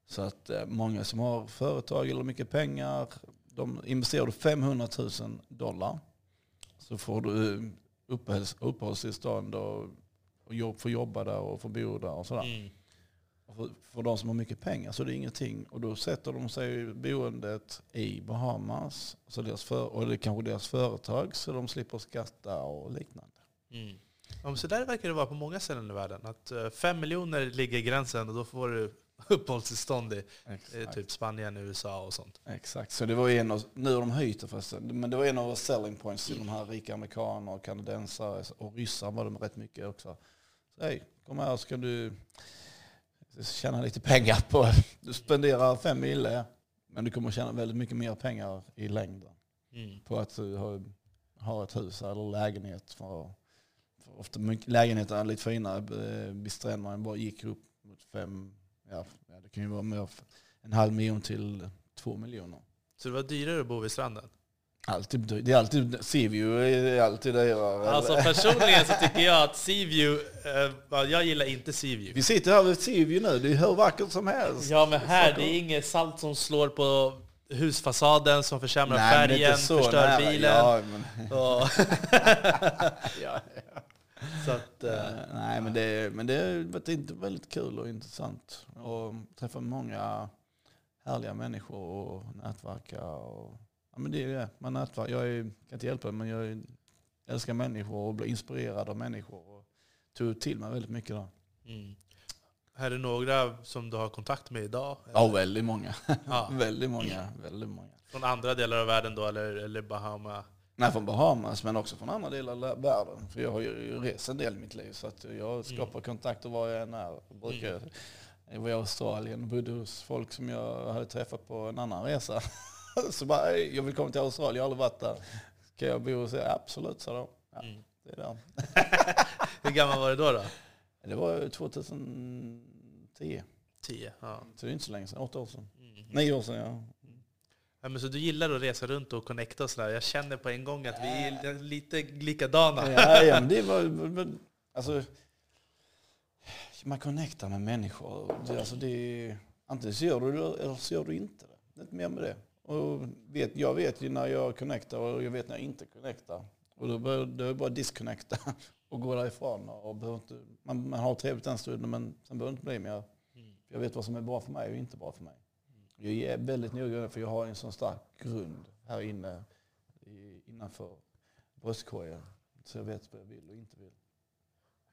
Så att eh, många som har företag eller mycket pengar, de investerar du 500 000 dollar så får du uppehålls, uppehållstillstånd och, och jobb, får jobba där och får bo där och sådär. Mm. För, för de som har mycket pengar så är det ingenting. Och då sätter de sig boendet i Bahamas. Så deras för, och det är kanske deras företag så de slipper skatta och liknande. Mm. Ja, men så där verkar det vara på många ställen i världen. Att eh, fem miljoner ligger gränsen och då får du uppehållstillstånd i eh, typ Spanien, USA och sånt. Exakt. Så det var en av, nu har de höjt det förresten, men det var en av selling points till de här rika amerikaner och kanadensare och ryssar var de rätt mycket också. Så hej, kom här så kan du tjäna lite pengar på, du spenderar fem mille, men du kommer tjäna väldigt mycket mer pengar i längden. Mm. på att du har, har ett hus eller lägenhet. För, för ofta lägenheter är lite finare vid stränderna än bara gick upp mot fem, ja, ja, det kan ju vara mer, en halv miljon till två miljoner. Så det var dyrare att bo vid stranden? Alltid, det är alltid, Seaview är alltid dyrare. Alltså personligen så tycker jag att Seaview, eh, jag gillar inte Seaview. Vi sitter här vid Seaview nu, det är hur vackert som helst. Ja men här, det är inget salt som slår på husfasaden som försämrar Nej, färgen, så förstör nära. bilen. Ja, men, Och, ja, så att, Eh, Nej, men det, men det har inte väldigt kul och intressant. Och träffa många härliga människor och nätverka. Och, ja, men det är det. Man nätverk, jag är, kan inte hjälpa det, men jag är, älskar människor och blir inspirerad av människor. Och tog till mig väldigt mycket där. mm. Här är några som du har kontakt med idag? Ja, väldigt många. Ja. väldigt många. Väldigt många. Från andra delar av världen då, eller, eller Bahama? Nej, från Bahamas men också från andra delar av världen. För jag har ju rest en del i mitt liv så att jag skapar kontakter var jag än är. Jag brukar, jag var i Australien och bodde hos folk som jag hade träffat på en annan resa. så bara, "Hej, jag vill komma till Australien, jag har aldrig varit där. Kan jag bo hos er? Absolut, sa de. Ja, Mm. det är där. Hur gammal var du då? då? Det var ju 2010, Tio? Ja. så det är inte så länge sedan. Åtta år sedan. Mm. Nio år sedan, ja. Ja, men så du gillar att resa runt och connecta och sådär. Jag känner på en gång att vi är lite likadana. Ja, ja, men det var, men, alltså, man connectar med människor. Det, alltså det, antingen så gör du det eller så gör du inte det. Det är inte mer med det. Och vet, jag vet ju när jag connectar och jag vet när jag inte connectar. Och då är det bara disconnecta och gå därifrån. Och behöver inte, man, man har trevligt den stunden men sen behöver det inte bli mer. Jag vet vad som är bra för mig och inte bra för mig. Jag är väldigt noga för jag har en sån stark grund här inne i, innanför bröstkorgen. Så jag vet vad jag vill och inte vill.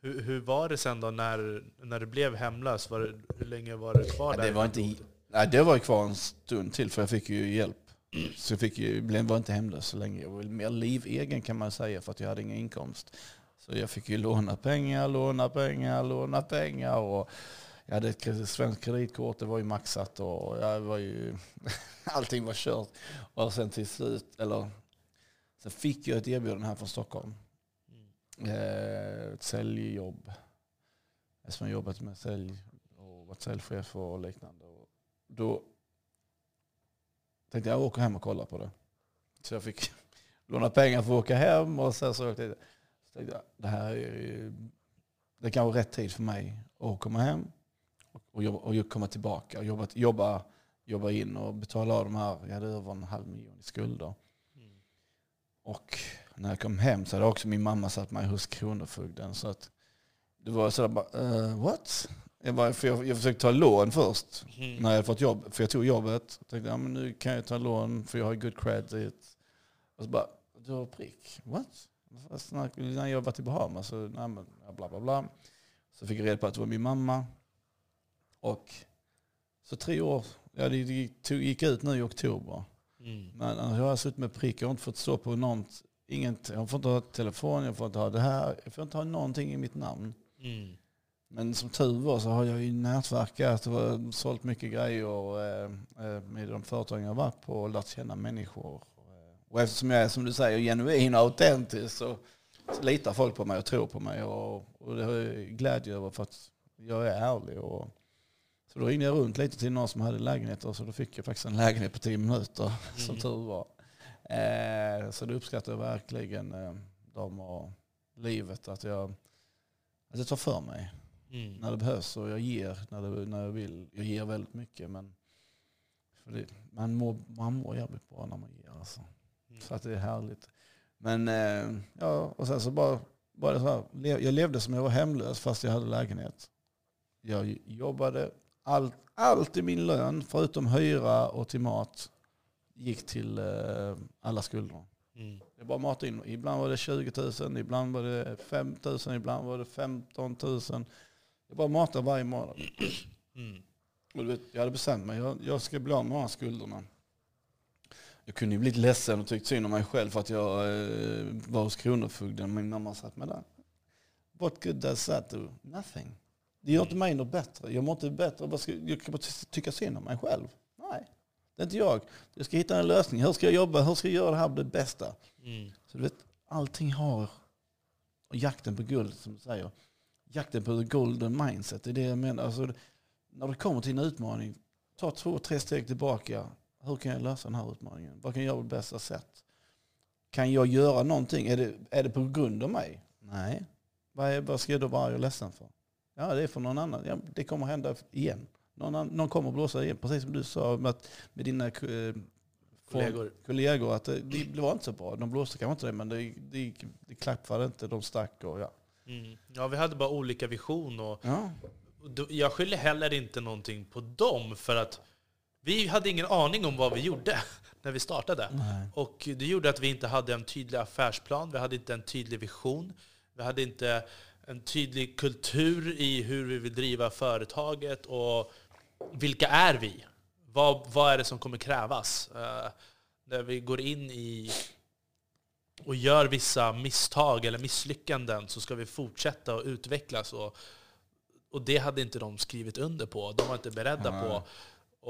Hur, hur var det sen då när, när du blev hemlös? Var det, hur länge var du kvar Ja, där? det var inte, nej, det var ju kvar en stund till för jag fick ju hjälp. Så jag fick ju, var inte hemlös så länge. Jag var mer livegen kan man säga för att jag hade ingen inkomst. Så jag fick ju låna pengar, låna pengar, låna pengar. Och jag hade ett svenskt kreditkort, det var ju maxat och jag var ju, allting var kört. Och sen till slut, eller sen fick jag ett erbjudande här från Stockholm. Mm. Eh, ett säljjobb. Eftersom jag jobbat med sälj och varit säljchef och liknande. Då tänkte jag åka hem och kolla på det. Så jag fick låna pengar för att åka hem och sen så åkte jag. Så tänkte jag, det här är ju- det kan vara rätt tid för mig att komma hem och, jobba, och komma tillbaka och jobba, jobba, jobba in och betala av de här, jag hade över en halv miljon i skulder. Och när jag kom hem så hade också min mamma satt mig hos Kronofogden. Så att det var sådär bara, uh, what? Jag, bara, för jag, jag försökte ta lån först Mm. när jag fått jobb. För jag tog jobbet. Jag tänkte, ja, men nu kan jag ta lån för jag har good credit. Och så bara, du har prick? What? När, jag var till Bahamas så, nej, men, bla bla bla. Så fick jag reda på att det var min mamma. Och så tre år, ja, det gick, gick ut nu i oktober. Mm. Men annars har jag suttit med prick, jag har inte fått stå på något. Inget, jag får inte ha telefon, jag får inte ha det här. Jag får inte ha någonting i mitt namn. Mm. Men som tur var så har jag ju nätverkat och sålt mycket grejer eh, eh, med de företag jag varit på och lärt känna människor. Och eftersom jag är, som du säger, genuin och autentisk så, så litar folk på mig och tror på mig. Och, och det har jag glädje över för att jag är ärlig. Och, så då ringde jag runt lite till någon som hade lägenheter så då fick jag faktiskt en lägenhet på tio minuter, som Mm. tur var. Eh, så det uppskattar jag verkligen eh, dem och livet, att jag, att jag tar för mig Mm. när det behövs och jag ger när, det, när jag vill. Jag ger väldigt mycket men det, man, mår, man mår jävligt bra när man ger. Alltså. Mm. Så att det är härligt. Men eh, ja, och sen så bara, bara så här, jag levde som jag var hemlös fast jag hade lägenhet. Jag jobbade, allt, allt i min lön förutom hyra och till mat gick till eh, alla skulder. Mm. Jag bara matade in. Ibland var det 20 000, ibland var det 5 000, ibland var det 15 000. Jag bara matade varje månad. Mm. Och du vet, jag hade bestämt mig, jag, jag ska bli av med de här skulderna. Jag kunde ju blivit ledsen och tyckt synd om mig själv för att jag eh, var hos Kronofogden. Min mamma satt med där. What good does that do? Nothing. Det gör inte mig något bättre. Jag mår inte bättre. Ska- Jag kan bara ty- tycka synd om mig själv. Nej, det är inte jag. Jag ska hitta en lösning. Hur ska jag jobba? Hur ska jag göra det här det bästa? Mm. Så du vet, allting har och jakten på guld som du säger. Jakten på golden mindset, det är det jag menar. Alltså, när du kommer till en utmaning, ta två, tre steg tillbaka. Hur kan jag lösa den här utmaningen? Vad kan jag göra på bästa sätt? Kan jag göra någonting? Är det, är det på grund av mig? Nej. Vad, är, vad ska jag då vara ledsen för? Ja, det är för någon annan. Ja, det kommer hända igen. Någon, någon kommer blåsa igen. Precis som du sa med, att, med dina eh, Kollegor. kollegor att det, det var inte så bra. De blåste kanske inte det, men det, det, det klappade inte. De stack och ja. Mm. Ja, vi hade bara olika vision och ja. jag skyller heller inte någonting på dem för att vi hade ingen aning om vad vi gjorde när vi startade. Nej. Och det gjorde att vi inte hade en tydlig affärsplan, vi hade inte en tydlig vision, vi hade inte en tydlig kultur i hur vi vill driva företaget och vilka är vi? Vad, vad är det som kommer krävas? Eh, när vi går in i och gör vissa misstag eller misslyckanden så ska vi fortsätta att utvecklas. Och, och det hade inte de skrivit under på. De var inte beredda Nej. på.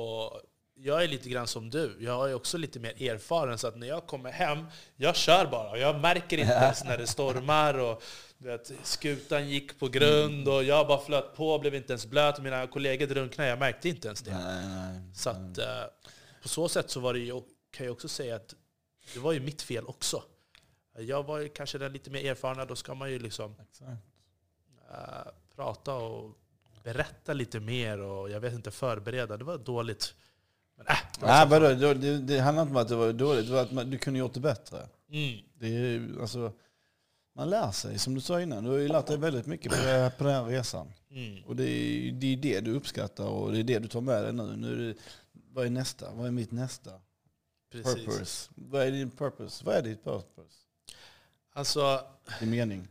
Och jag är lite grann som du. Jag är också lite mer erfaren. Så att när jag kommer hem, jag kör bara. Jag märker inte ens när det stormar. Och, vet, skutan gick på grund och jag bara flöt på, blev inte ens blöt. Mina kollegor drunknade, jag märkte inte ens det. Nej, nej. Så att, eh, på så sätt så var det ju, kan jag också säga att det var ju mitt fel också. Jag var ju kanske den lite mer erfarna, då ska man ju liksom eh, prata och berätta lite mer och jag vet inte, förbereda. Det var dåligt. Men äh, det Nej, vadå, det, det, det handlar inte om att det var dåligt, det var att man, du kunde gjort det bättre. Mm, Det är, alltså, man lär sig, som du sa innan. Du har ju lärt dig väldigt mycket på, det- på den här resan. mm, Och det är, det är det du uppskattar och det är det du tar med dig nu. nu är det, vad är nästa? Vad är mitt nästa? precis. Purpose. Vad är din purpose? Vad är ditt purpose? Alltså, Din mening?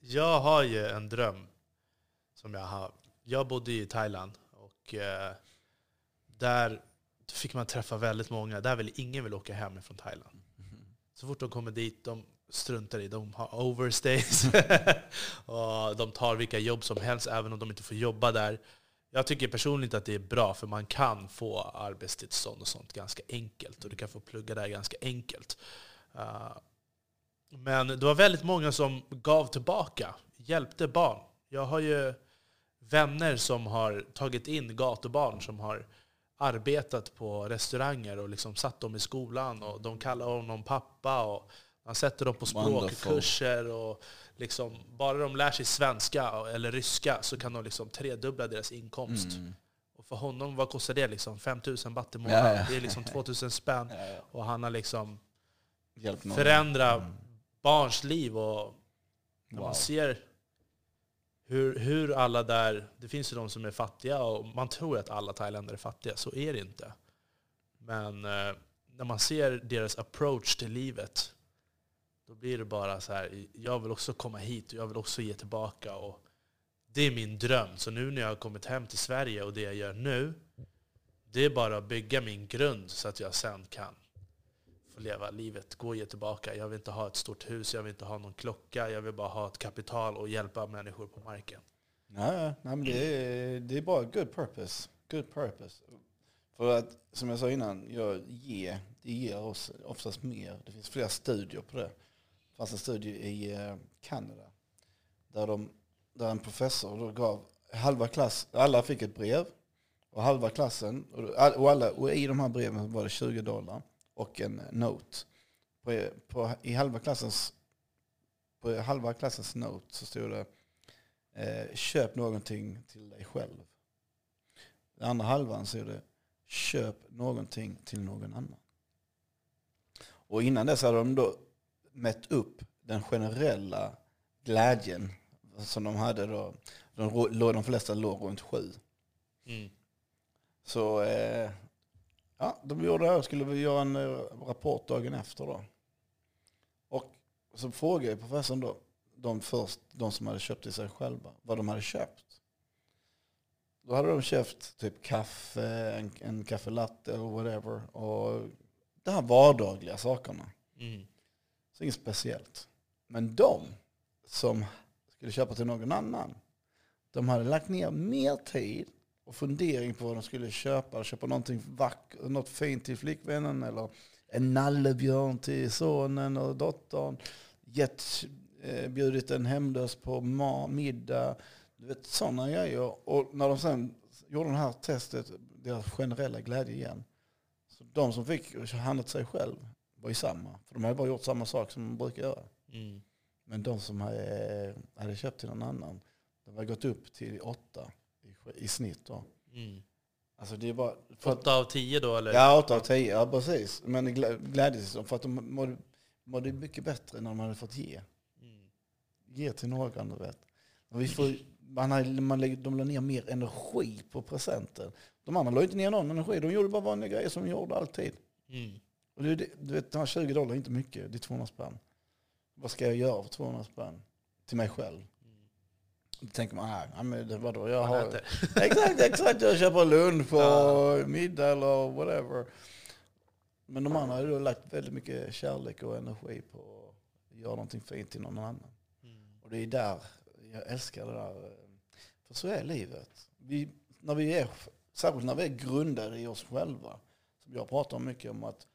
jag har ju en dröm som jag har. Jag bodde i Thailand och eh, där fick man träffa väldigt många. Där vill ingen vill åka hem från Thailand. Så fort de kommer dit, de struntar i. De har overstays. och de tar vilka jobb som helst, även om de inte får jobba där. Jag tycker personligen att det är bra, för man kan få arbetstillstånd och sånt ganska enkelt. Och du kan få plugga där ganska enkelt. Uh, men det var väldigt många som gav tillbaka, hjälpte barn. Jag har ju vänner som har tagit in gatubarn som har arbetat på restauranger och liksom satt dem i skolan och de kallar honom pappa och man sätter dem på språkkurser och liksom, bara de lär sig svenska eller ryska så kan de liksom tredubbla deras inkomst. Mm. Och för honom, vad kostar det? Liksom 5 000 baht i månaden. Ja, ja. Det är liksom 2 000 spänn Ja, och han har liksom Hjälp någon. förändra Mm. Barns liv. Och när Wow. man ser hur, hur alla där... Det finns ju de som är fattiga och man tror att alla thailändare är fattiga. Så är det inte. Men eh, när man ser deras approach till livet då blir det bara så här, jag vill också komma hit och jag vill också ge tillbaka. Och det är min dröm. Så nu när jag har kommit hem till Sverige och det jag gör nu, det är bara att bygga min grund så att jag sen kan få leva livet, gå och ge tillbaka. Jag vill inte ha ett stort hus, jag vill inte ha någon klocka, jag vill bara ha ett kapital och hjälpa människor på marken. Nej, nej men det är, det är bara good purpose. Good purpose. För att, som jag sa innan, jag ger, det ger oss oftast mer. Det finns flera studier på det. Det fanns en studie i eh, Kanada där, de, där en professor då gav halva klass, alla fick ett brev och halva klassen, och, och, alla, och i de här breven var det 20 dollar och en note. På, på, I halva klassens, på halva klassens note så stod det eh, köp någonting till dig själv. Den andra halvan så är det köp någonting till någon annan. Och innan dess hade de då mätt upp den generella glädjen som de hade då. De, de flesta låg runt sju. Mm. Så eh, ja, de gjorde det här. Skulle vi göra en eh, rapport dagen efter då. Och så frågade professorn då, de först, de som hade köpt till sig själva, vad de hade köpt. Då hade de köpt typ kaffe, en, en kaffelatte och whatever. Och de här vardagliga sakerna. Mm. Så inget speciellt. Men de som skulle köpa till någon annan, de hade lagt ner mer tid och fundering på vad de skulle köpa. Köpa någonting vackert, något fint till flickvännen eller en nallebjörn till sonen och dottern. Gett, eh, bjudit en hemlös på middag. Du vet sådana grejer. Och när de sen gjorde det här testet, deras generella glädje igen. Så de som fick handla till sig själv var ju samma. För de hade bara gjort samma sak som de brukar göra. Mm. Men de som hade, hade köpt till någon annan, de hade gått upp till åtta i, snitt. Då. Mm. Alltså det är bara... För att, Åtta av tio då eller? ja, åtta av tio, ja precis. Men glä- glädjes för att de mådde, mådde mycket bättre när de hade fått ge. Mm. Ge till någon, du vet. Vi får, man har, man lägger, de la ner mer energi på presenten. De andra la inte ner någon energi, de gjorde bara vanliga grejer som de gjorde alltid. Mm. Och det- du vet, de här 20 dollar är inte mycket, det är 200 spänn. Vad ska jag göra för 200 spänn? Till mig själv. Då tänker man, nej, nej, men vadå, jag Man har... äter. exakt, exakt, jag köper lunch och middag eller whatever. Men de andra har då lagt väldigt mycket kärlek och energi på att göra någonting fint till någon annan. Mm. Och det är där, jag älskar det där. För så är livet. Vi, när vi är, särskilt när vi är grundade i oss själva. Som jag pratar mycket om att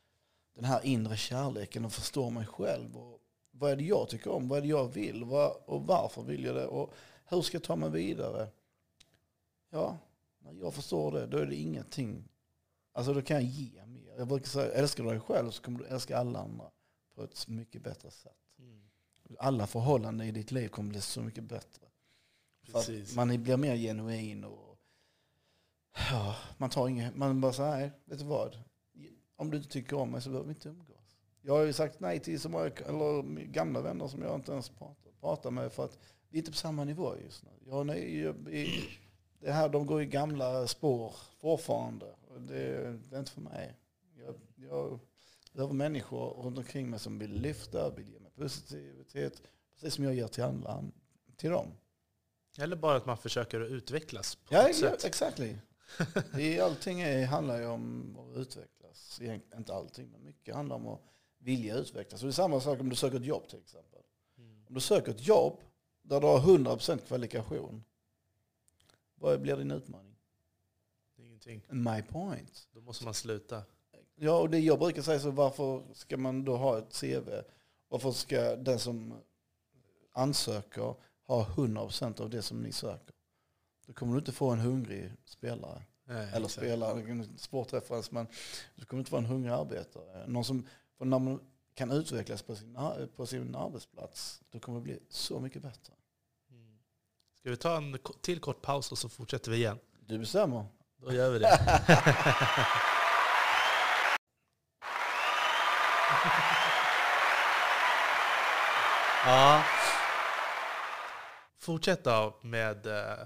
den här inre kärleken och förstå mig själv. Och vad är det jag tycker om? Vad är det jag vill? Och varför vill jag det? Och hur ska jag ta mig vidare? Ja, när jag förstår det, då är det ingenting. Alltså då kan jag ge mer. Jag brukar säga, älskar du dig själv så kommer du älska alla andra på ett mycket bättre sätt Mm. alla förhållanden i ditt liv kommer bli så mycket bättre. För Precis. man blir mer genuin och ja, man tar inget, man bara säger nej, vet du vad? Om du inte tycker om mig så behöver vi inte umgås. Jag har ju sagt nej till så många eller gamla vänner som jag inte ens pratar, pratar med för att vi är inte på samma nivå just nu. Jag, nej, det här, de går i gamla spår fortfarande. Det, det är inte för mig. Jag, jag behöver människor runt omkring mig som vill lyfta, vill ge mig positivitet. Precis som jag ger till andra, till dem. Eller bara att man försöker att utvecklas på Ja, något ja sätt. exactly. Det är, allting är, handlar ju om att utvecklas. Inte allting, men mycket handlar om att vilja utvecklas. Och det är samma sak om du söker ett jobb till exempel. Mm. Om du söker ett jobb där du har 100% kvalifikation, vad blir din utmaning? Ingenting. My point. Då måste man sluta. Ja, och det jag brukar säga så varför ska man då ha ett CV? Varför ska den som ansöker ha 100% av det som ni söker? Då kommer du inte få en hungrig spelare. Nej, Eller exakt. spelare, en sportreferens, men du kommer inte vara en hungrig arbetare. Någon som, för när man kan utvecklas på sin, på sin arbetsplats, då kommer det bli så mycket bättre. Mm. Ska vi ta en till kort paus och så fortsätter vi igen? Du bestämmer. Då gör vi det. Ja. Fortsätta med eh,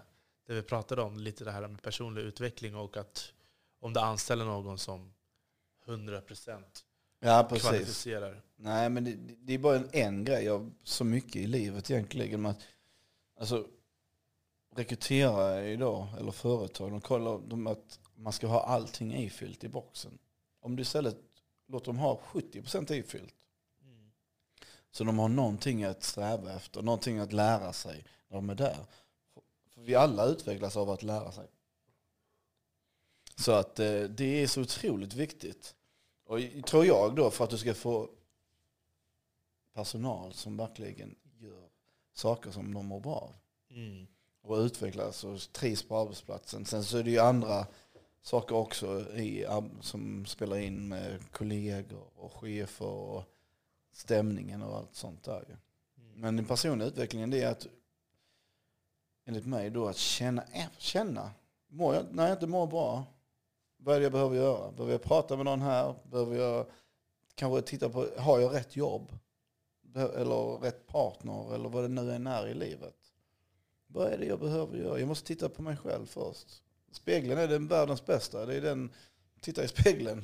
det vi pratade om, lite det här med personlig utveckling och att om du anställer någon som 100% Ja, precis. kvalificerar. Nej, men det, det är bara en, en grej av så mycket i livet egentligen. Att, alltså, rekryterare idag, eller företag, de kollar de att man ska ha allting ifyllt i boxen. Om du istället låter dem ha 70% ifyllt, Mm. så de har någonting att sträva efter, någonting att lära sig när de är där. För vi alla utvecklas av att lära sig. Så att eh, det är så otroligt viktigt. Och tror jag då för att du ska få personal som verkligen gör saker som de mår bra av Mm. och utvecklas och trivs på arbetsplatsen. Sen så är det ju andra saker också i, som spelar in med kollegor och chefer och stämningen och allt sånt där. ju. Mm. Men den personliga utvecklingen det är att enligt mig då att känna, känna. Mår jag, när jag inte mår bra, vad är det jag behöver göra? Behöver jag prata med någon här? Behöver jag kanske titta på, har jag rätt jobb? Eller rätt partner? Eller vad det nu än är i livet. Vad är det jag behöver göra? Jag måste titta på mig själv först. Spegeln är den världens bästa. Det är den, titta i spegeln.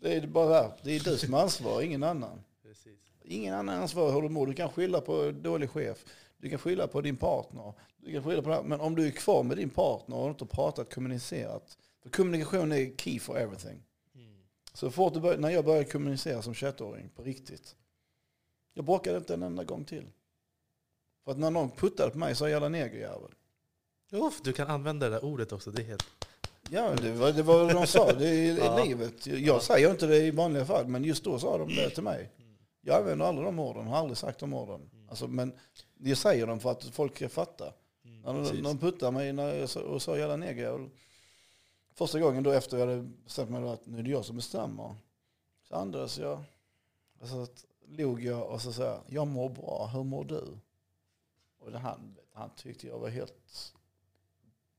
Det är bara där. Det är du som är ansvarig, ingen annan. Precis. Ingen annan är ansvarig hur du mår. Du kan skylla på dålig chef. Du kan skylla på din partner. Du kan skylla på det här. Men om du är kvar med din partner och inte pratat, kommunicerat. För kommunikation är key for everything. Mm. Så fort började, när jag började kommunicera som 21-åring på riktigt. Jag bråkade inte en enda gång till. För att när någon puttade på mig så jävla negerjävel. Uff, du kan använda det där ordet också. Det är helt... Ja, det var, det var vad de sa. Det är Ja. livet. Jag säger inte det i vanliga fall, men just då sa de det till mig. Mm. Jag använder aldrig de orden, har aldrig sagt de orden. Alltså, men jag säger dem för att folk ska fatta. Mm. När de, de puttade mig när jag och sa jävla negerjävel. Första gången då efter jag hade bestämt mig då att nu är det jag som bestämmer. Så andades jag. Och så log jag och så sa jag, jag mår bra, hur mår du? Och det, han, han tyckte jag var helt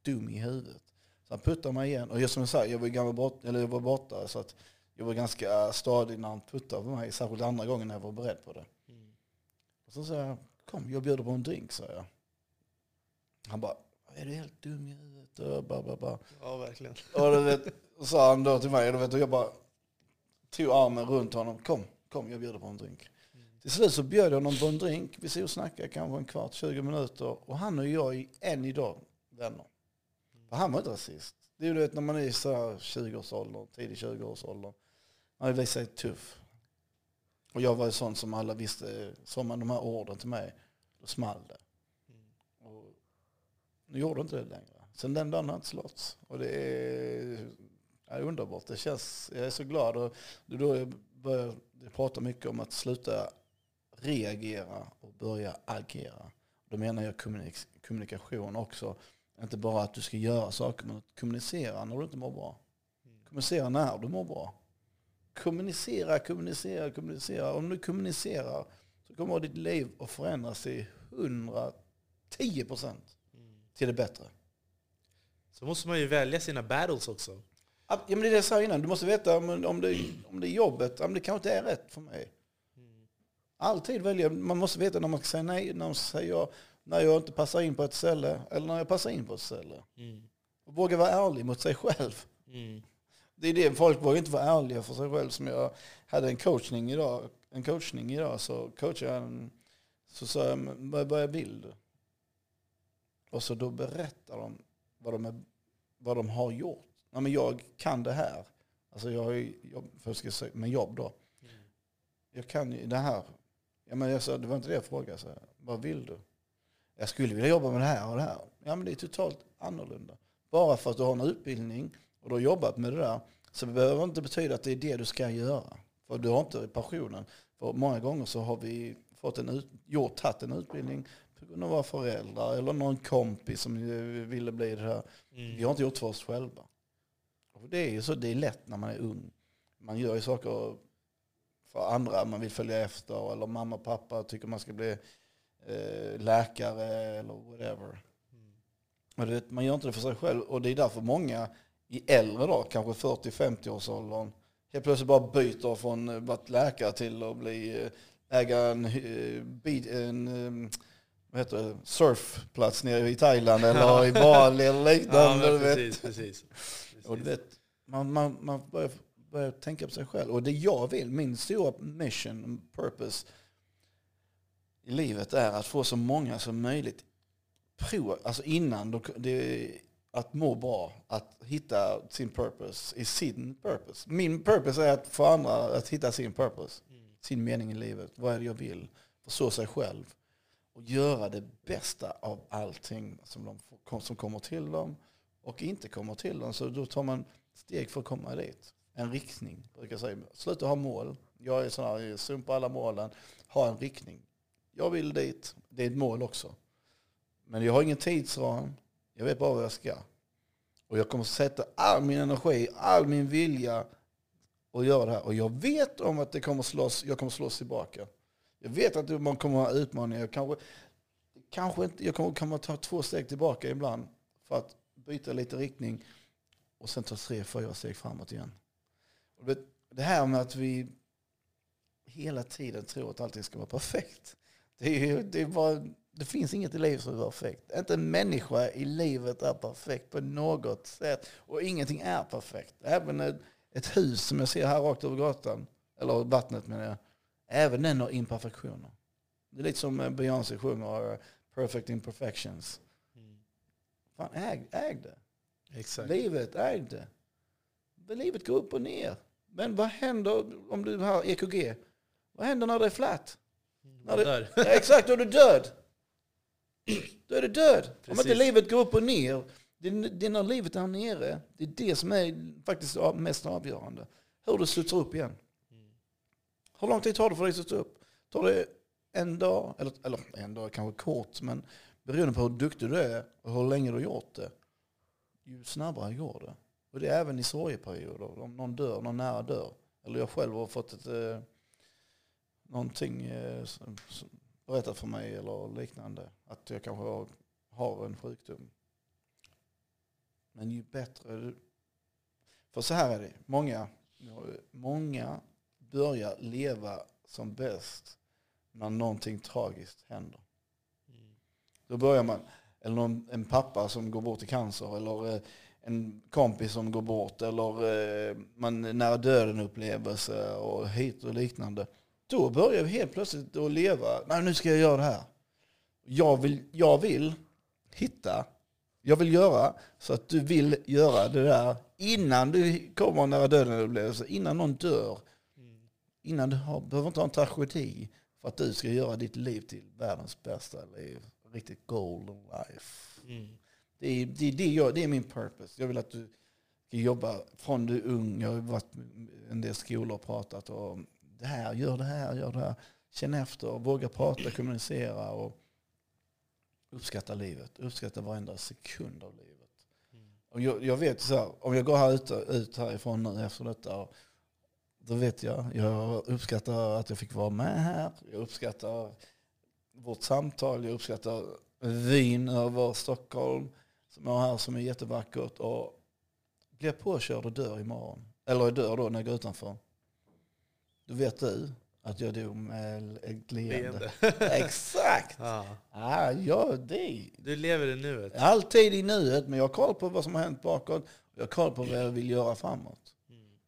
dum i huvudet. Så han puttade mig igen. Och just som jag sa, jag var, gammal bort, eller jag var borta så att jag var ganska stadig när han puttade på mig. Särskilt andra gången när jag var beredd på det. Mm. Och så sa jag, kom jag bjuder på en drink, sa jag. Han bara, är du helt dum i huvudet? Och, bara, bara, bara. Ja, verkligen. och du vet, och sa han då till mig, du vet, och jag bara tog armen runt honom, kom, kom jag bjuder på en drink. Till slut så bjöd jag honom på en drink, vi såg och snackade kanske en kvart, 20 minuter. Och han och jag är än idag vänner. För han var inte rasist. Det är ju vet när man är i så här 20-årsåldern, tidig 20-årsåldern. Man vill sig tuff. Och jag var ju sån som alla visste, sa man de här orden till mig, då small det. Och nu gjorde inte det längre. Sen den dagen har jag inte slått. Och det är, är underbart. Det känns, jag är så glad. Och då jag börjar prata mycket om att sluta reagera och börja agera. Då menar jag kommunik- kommunikation också. Inte bara att du ska göra saker, men att kommunicera när du inte mår bra. Kommunicera när du mår bra. Kommunicera, kommunicera, kommunicera. Om du kommunicerar så kommer ditt liv att förändras till 110 procent till det bättre. Så måste man ju välja sina battles också. Ja, men det är det jag sa innan. Du måste veta om, om, det, om det är jobbet, om det kanske inte är rätt för mig. Alltid välja. Man måste veta när man ska säga nej, när man säga ja, när jag inte passar in på ett ställe eller när jag passar in på ett ställe. Mm. Och våga vara ärlig mot sig själv. Mm. Det är det, folk vågar inte vara ärliga för sig själv. Som jag hade en coachning idag, en coachning idag så coachade jag en, så sa jag, "Men vad, vad vill du? Och så då berättar de vad de, är, vad de har gjort. Ja, men jag kan det här. Alltså jag har ju jobb, för jag ska säga, med jobb då. Jag kan ju det här. Ja, men jag sa, det var inte det jag frågade. Så, vad vill du? Jag skulle vilja jobba med det här och det här. Ja men det är totalt annorlunda. Bara för att du har en utbildning och du har jobbat med det där så behöver det inte betyda att det är det du ska göra. För du har inte passionen. För många gånger så har vi fått en ut, gjort, tagit en utbildning på grund av våra föräldrar eller någon kompis som ville bli det här. Mm. Vi har inte gjort för oss själva. Och det är ju så, det är lätt när man är ung. Man gör ju saker för andra, man vill följa efter eller mamma och pappa tycker man ska bli eh, läkare eller whatever. Men du vet, man gör inte det för sig själv och det är därför många i äldre då, kanske 40-50 års åldern helt plötsligt bara byter från att vara läkare till att bli eh, äga en, eh, beat, en eh, vad heter det, surfplats nere i Thailand eller i Bali eller Ja, liknande. du vet. precis, precis. Och du vet, man, man, man börjar, börjar tänka på sig själv. Och det jag vill, min stora mission, purpose i livet är att få så många som möjligt prova, alltså innan, de, det, att må bra, att hitta sin purpose i sin purpose. Min purpose är att få andra att hitta sin purpose, sin mening i livet. Vad är det jag vill? Förstå sig själv och göra det bästa av allting som, de, får- som kommer till dem och inte kommer till dem. Så då tar man steg för att komma dit. En riktning, brukar jag säga. Sluta ha mål. Jag är sån här, sumpa sumpar alla målen. Ha en riktning. Jag vill dit. Det är ett mål också. Men jag har ingen tidsram. Jag vet bara vad jag ska. Och jag kommer sätta all min energi, all min vilja och göra det här. Och jag vet om att det kommer slås, jag kommer slås tillbaka. Jag vet att man kommer ha utmaningar. Jag kanske, kanske inte, jag kommer, kommer ta två steg tillbaka ibland för att byta lite riktning och sen ta tre, fyra steg framåt igen. Och det, det här med att vi hela tiden tror att allting ska vara perfekt. Det, är, ju- det, är bara, det finns inget i livet som är perfekt. Inte en människa i livet är perfekt på något sätt. Och ingenting är perfekt. Även ett, ett hus som jag ser här rakt över gatan, eller vattnet menar jag, även den har imperfektioner. Det är lite som eh, Beyoncé sjunger, eh, Perfect Imperfections. Mm. Fan, äg, äg det. Exakt. Livet, äg det. Livet går upp och ner. Men vad händer om du har EKG? Vad händer när det är flat? Man det- dör. Ja, exakt, då är du död. Då är du död. Om Precis. inte livet går upp och ner, det det är när livet är nere, det är det som är faktiskt mest avgörande. Hur du studsar upp igen. Hur lång tid tar det för dig att stå upp? Tar det en dag, eller, eller en dag kanske kort, men beroende på hur duktig du är och hur länge du har gjort det, ju snabbare går det. Och det är även i sorgeperioder, om någon dör, någon nära dör. Eller jag själv har fått ett, eh, någonting eh, som, som berättat för mig eller liknande. Att jag kanske har, har en sjukdom. Men ju bättre du... För så här är det, många, många börjar leva som bäst när någonting tragiskt händer. Mm. Då börjar man, eller någon, en pappa som går bort i cancer, eller eh, en kompis som går bort, eller eh, man är nära döden upplevelse och hit och liknande. Då börjar vi helt plötsligt att leva, nej nu ska jag göra det här. Jag vill, jag vill hitta, jag vill göra så att du vill göra det där innan du kommer nära döden upplevelse, innan någon dör. Innan du har, behöver inte ha en tragedi för att du ska göra ditt liv till världens bästa liv. Riktigt golden life. Mm. Det är, det, det, jag, det är min purpose. Jag vill att du ska jobba från du är ung. Jag har varit i en del skolor och pratat om det här, gör det här, gör det här. Känn efter, våga prata, kommunicera och uppskatta livet. Uppskatta varenda sekund av livet. Mm. Och jag, jag vet så här, om jag går här ut, ut härifrån nu efter detta, då vet jag, jag uppskattar att jag fick vara med här. Jag uppskattar vårt samtal, jag uppskattar vyn över Stockholm som jag har här som är jättevackert. Och blir jag påkörd och dör imorgon, eller jag dör då när jag går utanför, då vet du att jag dog med ett leende. Leende. Exakt! Ja. Ah, ja, det Du lever i nuet. Alltid i nuet, men jag har koll på vad som har hänt bakåt. Jag har koll på vad jag vill göra framåt.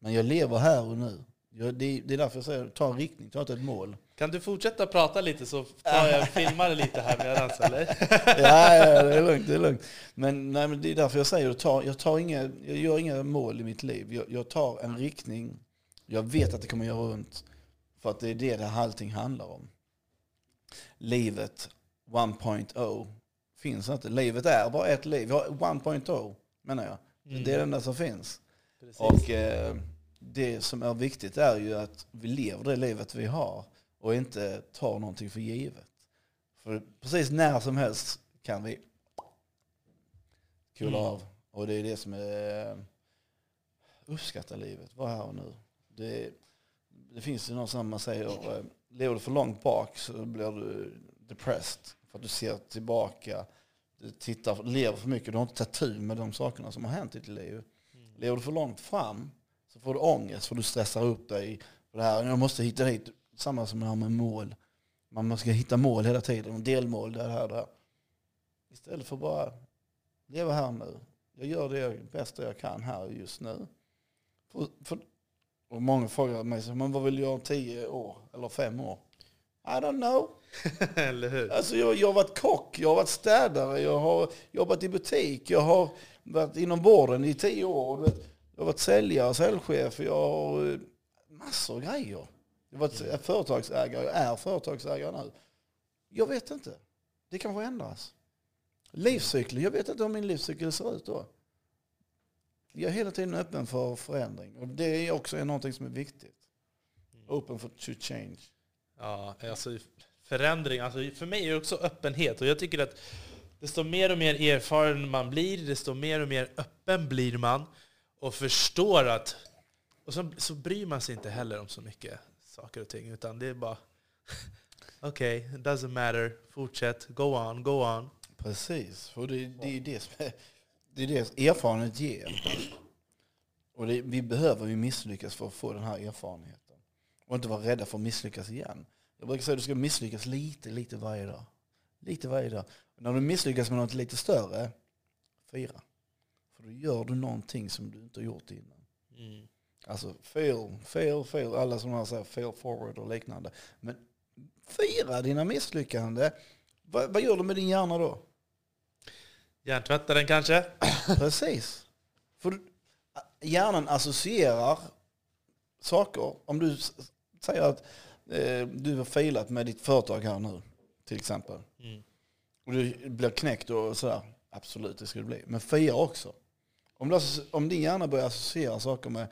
Mm. Men jag lever här och nu. Jag, det, det är därför jag säger, ta en riktning, ta inte ett mål. Kan du fortsätta prata lite så tar jag filmar lite här medans eller? ja, ja, det är lugnt, det är lugnt. Men, nej, men det är därför jag säger, jag, tar, jag, tar inga, jag gör inga mål i mitt liv. Jag, jag tar en riktning. Jag vet att det kommer göra ont. För att det är det det allting handlar om. Livet 1.0 finns inte. Livet är bara ett liv. Vi har 1.0 menar jag. Mm. Det är det enda som finns. Precis. Och eh, det som är viktigt är ju att vi lever det livet vi har och inte tar någonting för givet. För precis när som helst kan vi kula Mm. av. Och det är det som är eh, uppskatta livet, var här och nu. Det, det finns ju någon som man säger, eh, lever du för långt bak så blir du depressed. För att du ser tillbaka, du tittar, lever för mycket, du har inte tagit tur med de sakerna som har hänt i ditt liv. Lever du för långt fram så får du ångest för du stressar upp dig. För det här, jag måste hitta hit. samma som det här med mål. Man ska hitta mål hela tiden, delmål, det här, det här. Istället för bara leva här nu. Jag gör det bästa jag kan här just nu. För, för, och många frågar mig, men vad vill jag göra om tio år eller fem år? I don't know. Eller hur? Alltså jag, jag har varit kock, jag har varit städare, jag har jobbat i butik, jag har varit inom vården i tio år. Jag har varit säljare, säljchef, jag har eh, massor av grejer. Jag har varit företagsägare, jag är företagsägare nu. Jag vet inte. Det kanske ändras. Livscykeln, jag vet inte hur min livscykel ser ut då. Jag är hela tiden öppen för förändring. Och det är också någonting som är viktigt. Open for to change. Ja, alltså förändring. Alltså för mig är det också öppenhet. Och jag tycker att desto mer och mer erfaren man blir, desto mer och mer öppen blir man. Och förstår att... Och så, så bryr man sig inte heller om så mycket saker och ting. Utan det är bara... Okej, okay, doesn't matter. Fortsätt. Go on, go on. Precis. Och det, det är det som är, det är det erfarenhet ger. Och det, vi behöver ju misslyckas för att få den här erfarenheten. Och inte vara rädda för att misslyckas igen. Jag brukar säga att du ska misslyckas lite, lite varje dag. Lite varje dag. Och när du misslyckas med något lite större, fira. För då gör du någonting som du inte har gjort innan. Mm. Alltså fail, fail, fail. Alla som har sagt fail forward och liknande. Men fira dina misslyckanden. Vad, vad gör du med din hjärna då? Hjärntvätta den kanske? Precis. För hjärnan associerar saker. Om du säger att du har failat med ditt företag här nu, till exempel. Mm. Och du blir knäckt och sådär. Absolut, det ska det bli. Men fira också. Om, du, om din hjärna börjar associera saker med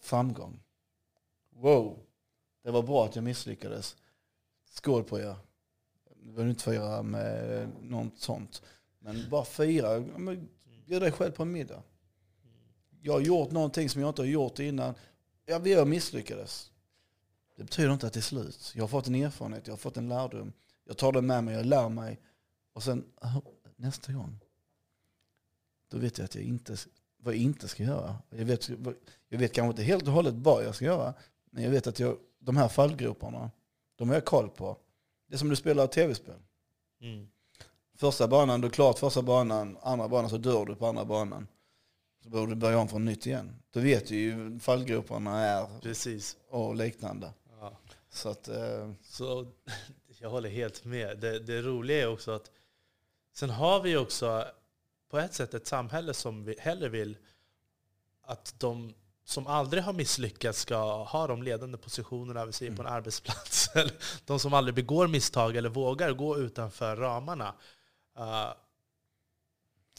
framgång. Wow, det var bra att jag misslyckades. Skål på er. Du behöver inte fira med något sånt. Men bara fira. Bjud dig själv på en middag. Jag har gjort någonting som jag inte har gjort innan. Ja, vi har misslyckades. Det betyder inte att det är slut. Jag har fått en erfarenhet, jag har fått en lärdom. Jag tar det med mig, jag lär mig. Och sen nästa gång, då vet jag att jag inte, vad jag inte ska göra. Jag vet, jag vet kanske inte helt och hållet vad jag ska göra. Men jag vet att jag, de här fallgroparna, de har jag koll på. Det är som du spelar tv-spel. Mm. Första banan, du är klart första banan, andra banan så dör du på andra banan. Så behöver du börja om från nytt igen. Då vet du ju fallgroparna är Precis. och liknande. Så, att, eh. så jag håller helt med. Det, det roliga är också att sen har vi också på ett sätt ett samhälle som vi hellre vill att de som aldrig har misslyckats ska ha de ledande positionerna vi ser på en mm. arbetsplats. de som aldrig begår misstag eller vågar gå utanför ramarna. Uh,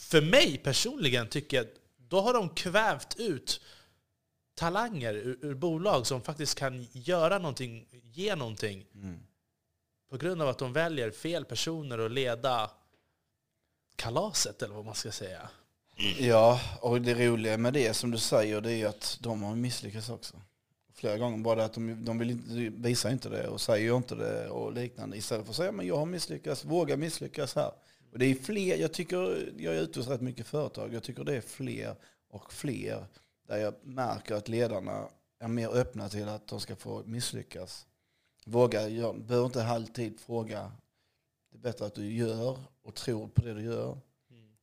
för mig personligen tycker jag att då har de kvävt ut talanger ur, ur bolag som faktiskt kan göra någonting, ge någonting. Mm. På grund av att de väljer fel personer att leda kalaset, eller vad man ska säga. Ja, och det roliga med det som du säger, det är att de har misslyckats också. Flera gånger, bara att de, de vill inte, visar inte det och säger inte det och liknande. Istället för att säga, men jag har misslyckats, våga misslyckas här. Och det är fler, jag tycker, jag är ute hos rätt mycket företag, jag tycker det är fler och fler där jag märker att ledarna är mer öppna till att de ska få misslyckas. Våga, gör, behöver inte alltid fråga. Det är bättre att du gör och tror på det du gör mm.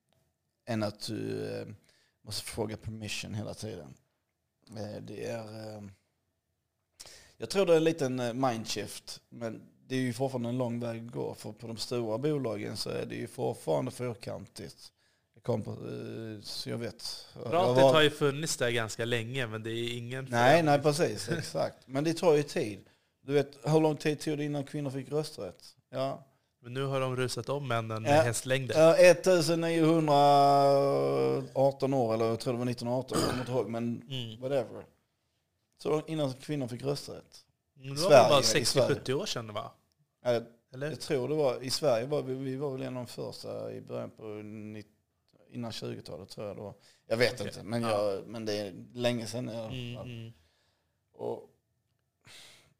än att du eh, måste fråga permission hela tiden. Eh, det är... Eh, jag tror det är en liten eh, mindshift, men det är ju fortfarande en lång väg att gå. För på de stora bolagen så är det ju fortfarande fyrkantigt. Kom på, eh, så jag vet. Pratet var... har ju funnits där ganska länge, men det är ingen... Nej, nej precis. Exakt. Men det tar ju tid. Du vet, hur lång tid tog det innan kvinnor fick rösträtt? Ja. Men nu har de rusat om männen med ja, hästlängder. Ja, 1918 år, eller jag tror det var 1918, jag kommer inte ihåg, men mm. whatever. Så innan kvinnor fick rösträtt. Det var Sverige, bara 60-70 år sedan va? Ja, Eller? Jag tror det var, i Sverige var vi, vi var väl en av de första i början på 90 innan 20-talet tror jag var. Jag vet okay. inte, men, jag, ja. men det är länge sedan fall. Mm, mm. Och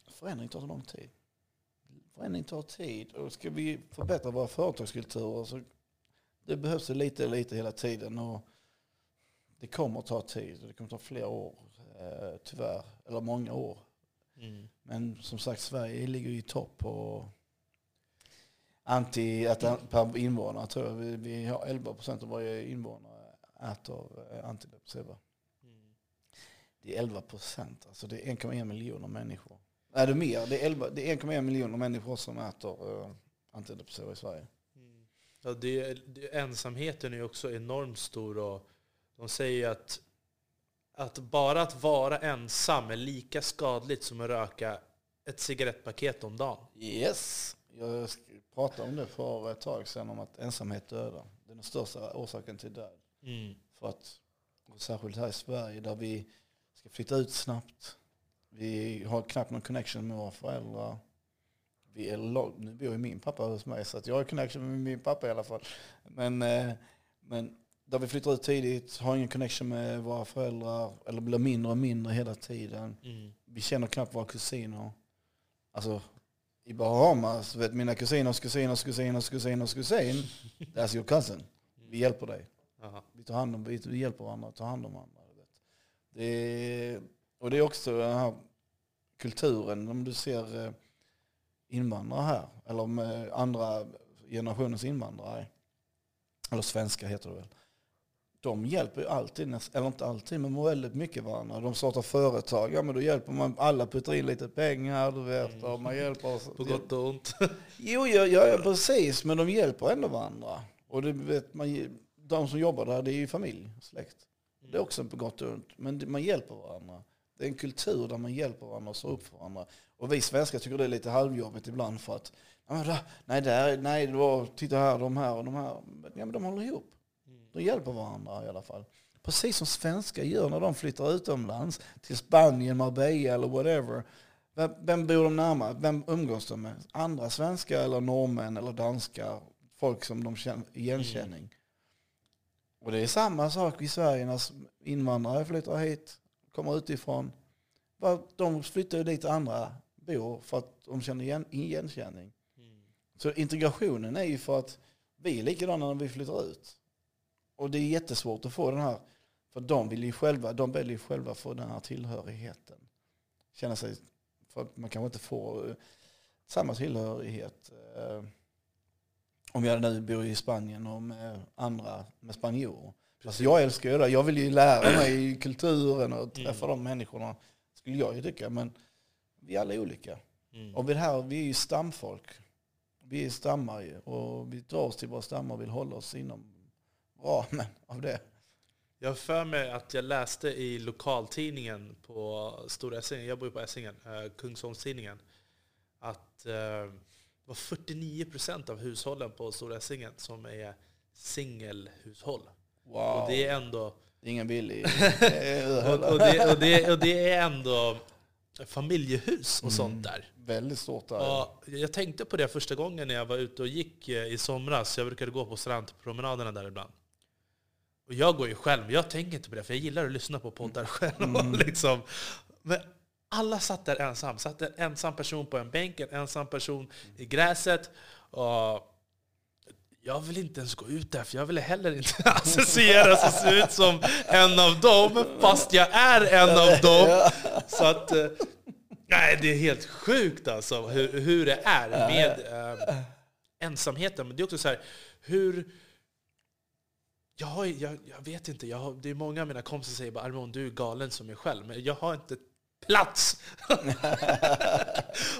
förändring tar så lång tid. Förändring tar tid. Och ska vi förbättra våra företagskulturer så det behövs det lite, lite hela tiden. Och det kommer att ta tid. Det kommer att ta flera år, eh, tyvärr. Eller många år. Mm. Men som sagt, Sverige ligger ju i topp på anti att per invånare tror jag. Vi, vi har 11 procent av varje invånare äter eh, antidepressiva. Mm. Det är 11 procent, alltså det är 1,1 miljoner människor. Nej, det är mer. Det är, 11 det är 1,1 miljoner människor som äter uh, antidepressiva i Sverige. Mm. Ja, det, det, ensamheten är också enormt stor och de säger att, att bara att vara ensam är lika skadligt som att röka ett cigarettpaket om dagen. Yes. Jag pratade om det för ett tag sedan, om att ensamhet dödar. Det är den största orsaken till död. Mm. För att, särskilt här i Sverige där vi ska flytta ut snabbt. Vi har knappt någon connection med våra föräldrar. Vi är lång, nu bor ju min pappa hos mig så att jag har connection med min pappa i alla fall. Men, eh, men där vi flyttar ut tidigt, har ingen connection med våra föräldrar, eller blir mindre och mindre hela tiden. Mm. Vi känner knappt våra kusiner. Alltså, i Bahamas, vet mina kusiners kusiners kusiners kusiners kusin, that's your cousin. Vi hjälper dig. Aha. Vi, tar hand om, vi, hjälper varandra att ta hand om varandra. Vet. Det är, och det är också den här kulturen, om du ser eh, invandrare här, eller med andra generationens invandrare, eller svenska heter det väl. De hjälper ju alltid, eller inte alltid, men väldigt mycket varandra. De startar företag, ja men då hjälper man, alla puttar in lite pengar, du vet, Mm. och man hjälper. oss- På gott och ont. Jo, ja, ja, precis. Men de hjälper ändå varandra. Och det vet man, de som jobbar där, det är ju familj, släkt. Det är också på gott och ont. Men man hjälper varandra. Det är en kultur där man hjälper varandra och står upp för varandra. Och vi svenskar tycker det är lite halvjobbigt ibland för att, nej, där, nej, det var, titta här, de här och de här. Ja, men de håller ihop. Mm. De hjälper varandra i alla fall. Precis som svenskar gör när de flyttar utomlands, till Spanien, Marbella eller whatever. Vem, vem bor de närmare? Vem umgås de med? Andra svenskar eller norrmän eller danskar? Folk som de känner igenkänning. Och det är samma sak i Sverige när invandrare flyttar hit, kommer utifrån. De flyttar ju dit andra bor för att de känner igen, igenkänning. Mm. Så integrationen är ju för att vi är likadana när vi flyttar ut. Och det är jättesvårt att få den här, för de vill ju själva, de väljer själva få den här tillhörigheten. Känna sig, för att man kanske inte får eh, samma tillhörighet. eh, Om jag nu bor i Spanien och med andra, med spanjorer. Alltså jag älskar ju det, jag vill ju lära mig kulturen och träffa de människorna. Skulle jag ju tycka, men vi alla är olika. Mm. Och vi, här, vi är ju stamfolk. Vi är stammar ju och vi drar oss till våra stammar och vill hålla oss inom ramen av det. Jag för mig att jag läste i lokaltidningen på Stora Essingen, jag bor ju på Essingen, eh, Kungsholmstidningen, att eh, det var 49% av hushållen på Stora Essingen som är singelhushåll. Wow. Och det är ändå Det är ingen billig... och, och, det, och, det, och det är ändå familjehus och Mm. sånt där. Väldigt stort där. Ja, jag tänkte på det första gången när jag var ute och gick eh, i somras. Jag brukade gå på strandpromenaderna där ibland. Och jag går ju själv, jag tänker inte på det, för jag gillar att lyssna på poddar själv. Mm. liksom. Men alla satt där ensam. Satt en ensam person på en bänk, en ensam person i gräset. Och jag vill inte ens gå ut där, för jag vill heller inte associeras och se ut som en av dem, fast jag är en av dem. Så att, eh, nej, det är helt sjukt alltså hur, hur det är med eh, ensamheten. Men det är också så här, hur... Jag, har, jag, jag vet inte, jag har, det är många av mina kompisar som säger bara Armon, du är galen som mig själv. Men jag har inte plats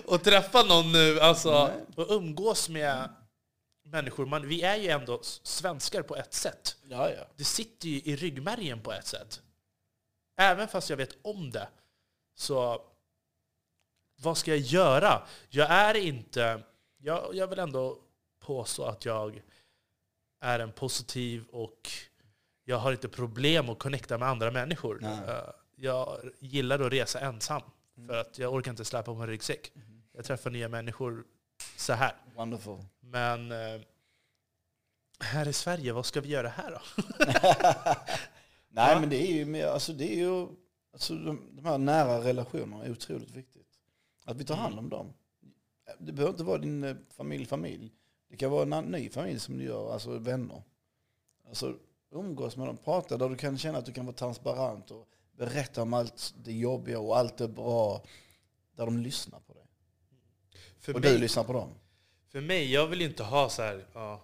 att träffa någon nu. Alltså, och umgås med människor. Man, vi är ju ändå svenskar på ett sätt. Ja, ja. Det sitter ju i ryggmärgen på ett sätt. Även fast jag vet om det, så vad ska jag göra? Jag är inte... Jag, jag vill ändå påstå att jag är en positiv och jag har inte problem att connecta med andra människor. Nej. Eh, Jag gillar att resa ensam, för att jag orkar inte släpa på en ryggsäck. Jag träffar nya människor så här. Wonderful. Men eh, här i Sverige, vad ska vi göra här då? Nej, Va? men det är ju, alltså, det är ju alltså, de, de här nära relationerna är otroligt viktigt. Att vi tar hand om dem. Det behöver inte vara din eh, familj, familj. Det kan vara en ny familj som du gör, alltså vänner. Alltså umgås med dem, prata där du kan känna att du kan vara transparent och berätta om allt det jobbiga och allt det bra. där de lyssnar på dig. För, Och mig, du lyssnar på dem. för mig, jag vill ju inte ha så här... Ja.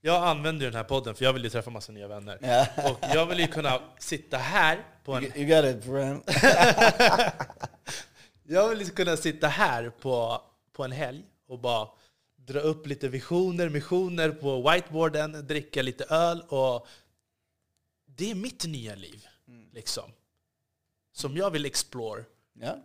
Jag använder ju den här podden för jag vill ju träffa massa nya vänner. Ja. Och jag vill ju kunna sitta här på en You, got it friend. Jag vill liksom kunna sitta här på, på en helg och bara dra upp lite visioner, missioner på whiteboarden, dricka lite öl och det är mitt nya liv. Liksom. Som jag vill explore. Ja.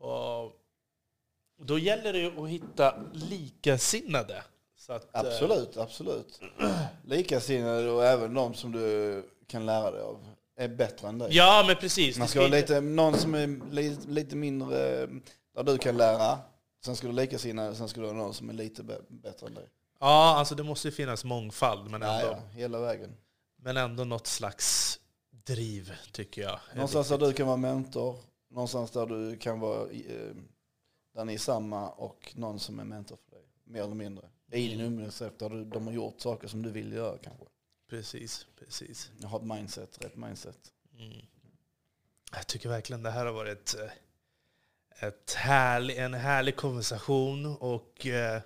Och då gäller det att hitta likasinnade. Att, eh, Absolut, absolut. Likasinnade och även de som du kan lära dig av är bättre än dig. Ja, men precis. Man ska ha lite, någon som är lite, lite mindre, eh, där du kan lära. Sen ska du likasinnade, sen ska du ha någon som är lite bä- bättre än dig. Ja, alltså det måste ju finnas mångfald, men ändå, ja, hela vägen. men ändå något slags driv, tycker jag. Någonstans där du kan vara mentor, någonstans där du kan vara, eh, där ni är samma och någon som är mentor för dig. Mer eller mindre. I din umgängesrätt där du, de har gjort saker som du vill göra kanske. Precis, precis. Jag har ett mindset, rätt mindset. Mm. Jag tycker verkligen det här har varit eh, ett härlig, en härlig konversation och eh,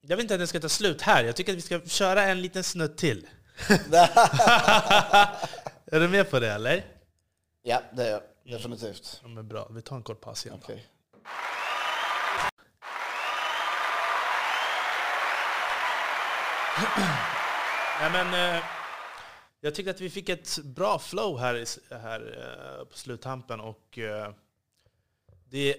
jag vet inte att det ska ta slut här. Jag tycker att vi ska köra en liten snutt till. är du med på det eller? ja, det är jag. Definitivt. Ja, men bra, vi tar en kort paus igen. Okej. Nej, men, eh, jag tyckte att vi fick ett bra flow här, här eh, på sluttampen och eh, det är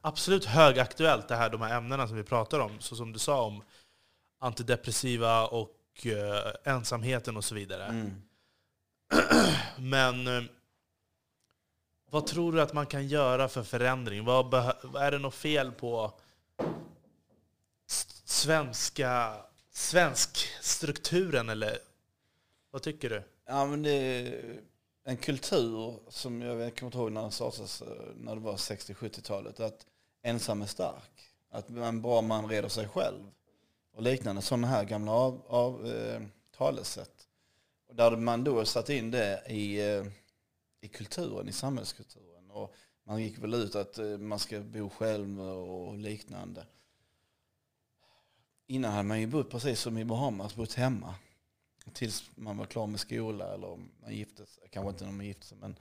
absolut högaktuellt det här, de här ämnena som vi pratar om, så som du sa om antidepressiva och eh, ensamheten och så vidare. Mm. Men eh, vad tror du att man kan göra för förändring? Vad är det något fel på svenska, svensk strukturen eller vad tycker du? Ja, men det en kultur som jag kommer inte ihåg när den sades eh, när det var 60-70-talet, att ensam är stark. Att en bra man reder sig själv. Och liknande sådana här gamla av, av, eh, talesätt. Och där man då satt in det i, eh, i kulturen, i samhällskulturen. Och man gick väl ut att eh, man ska bo själv och liknande. Innan hade man ju bott precis som i Bahamas, bott hemma. Tills man var klar med skola eller om man gifte sig. Kanske inte när man gifte sig. Men,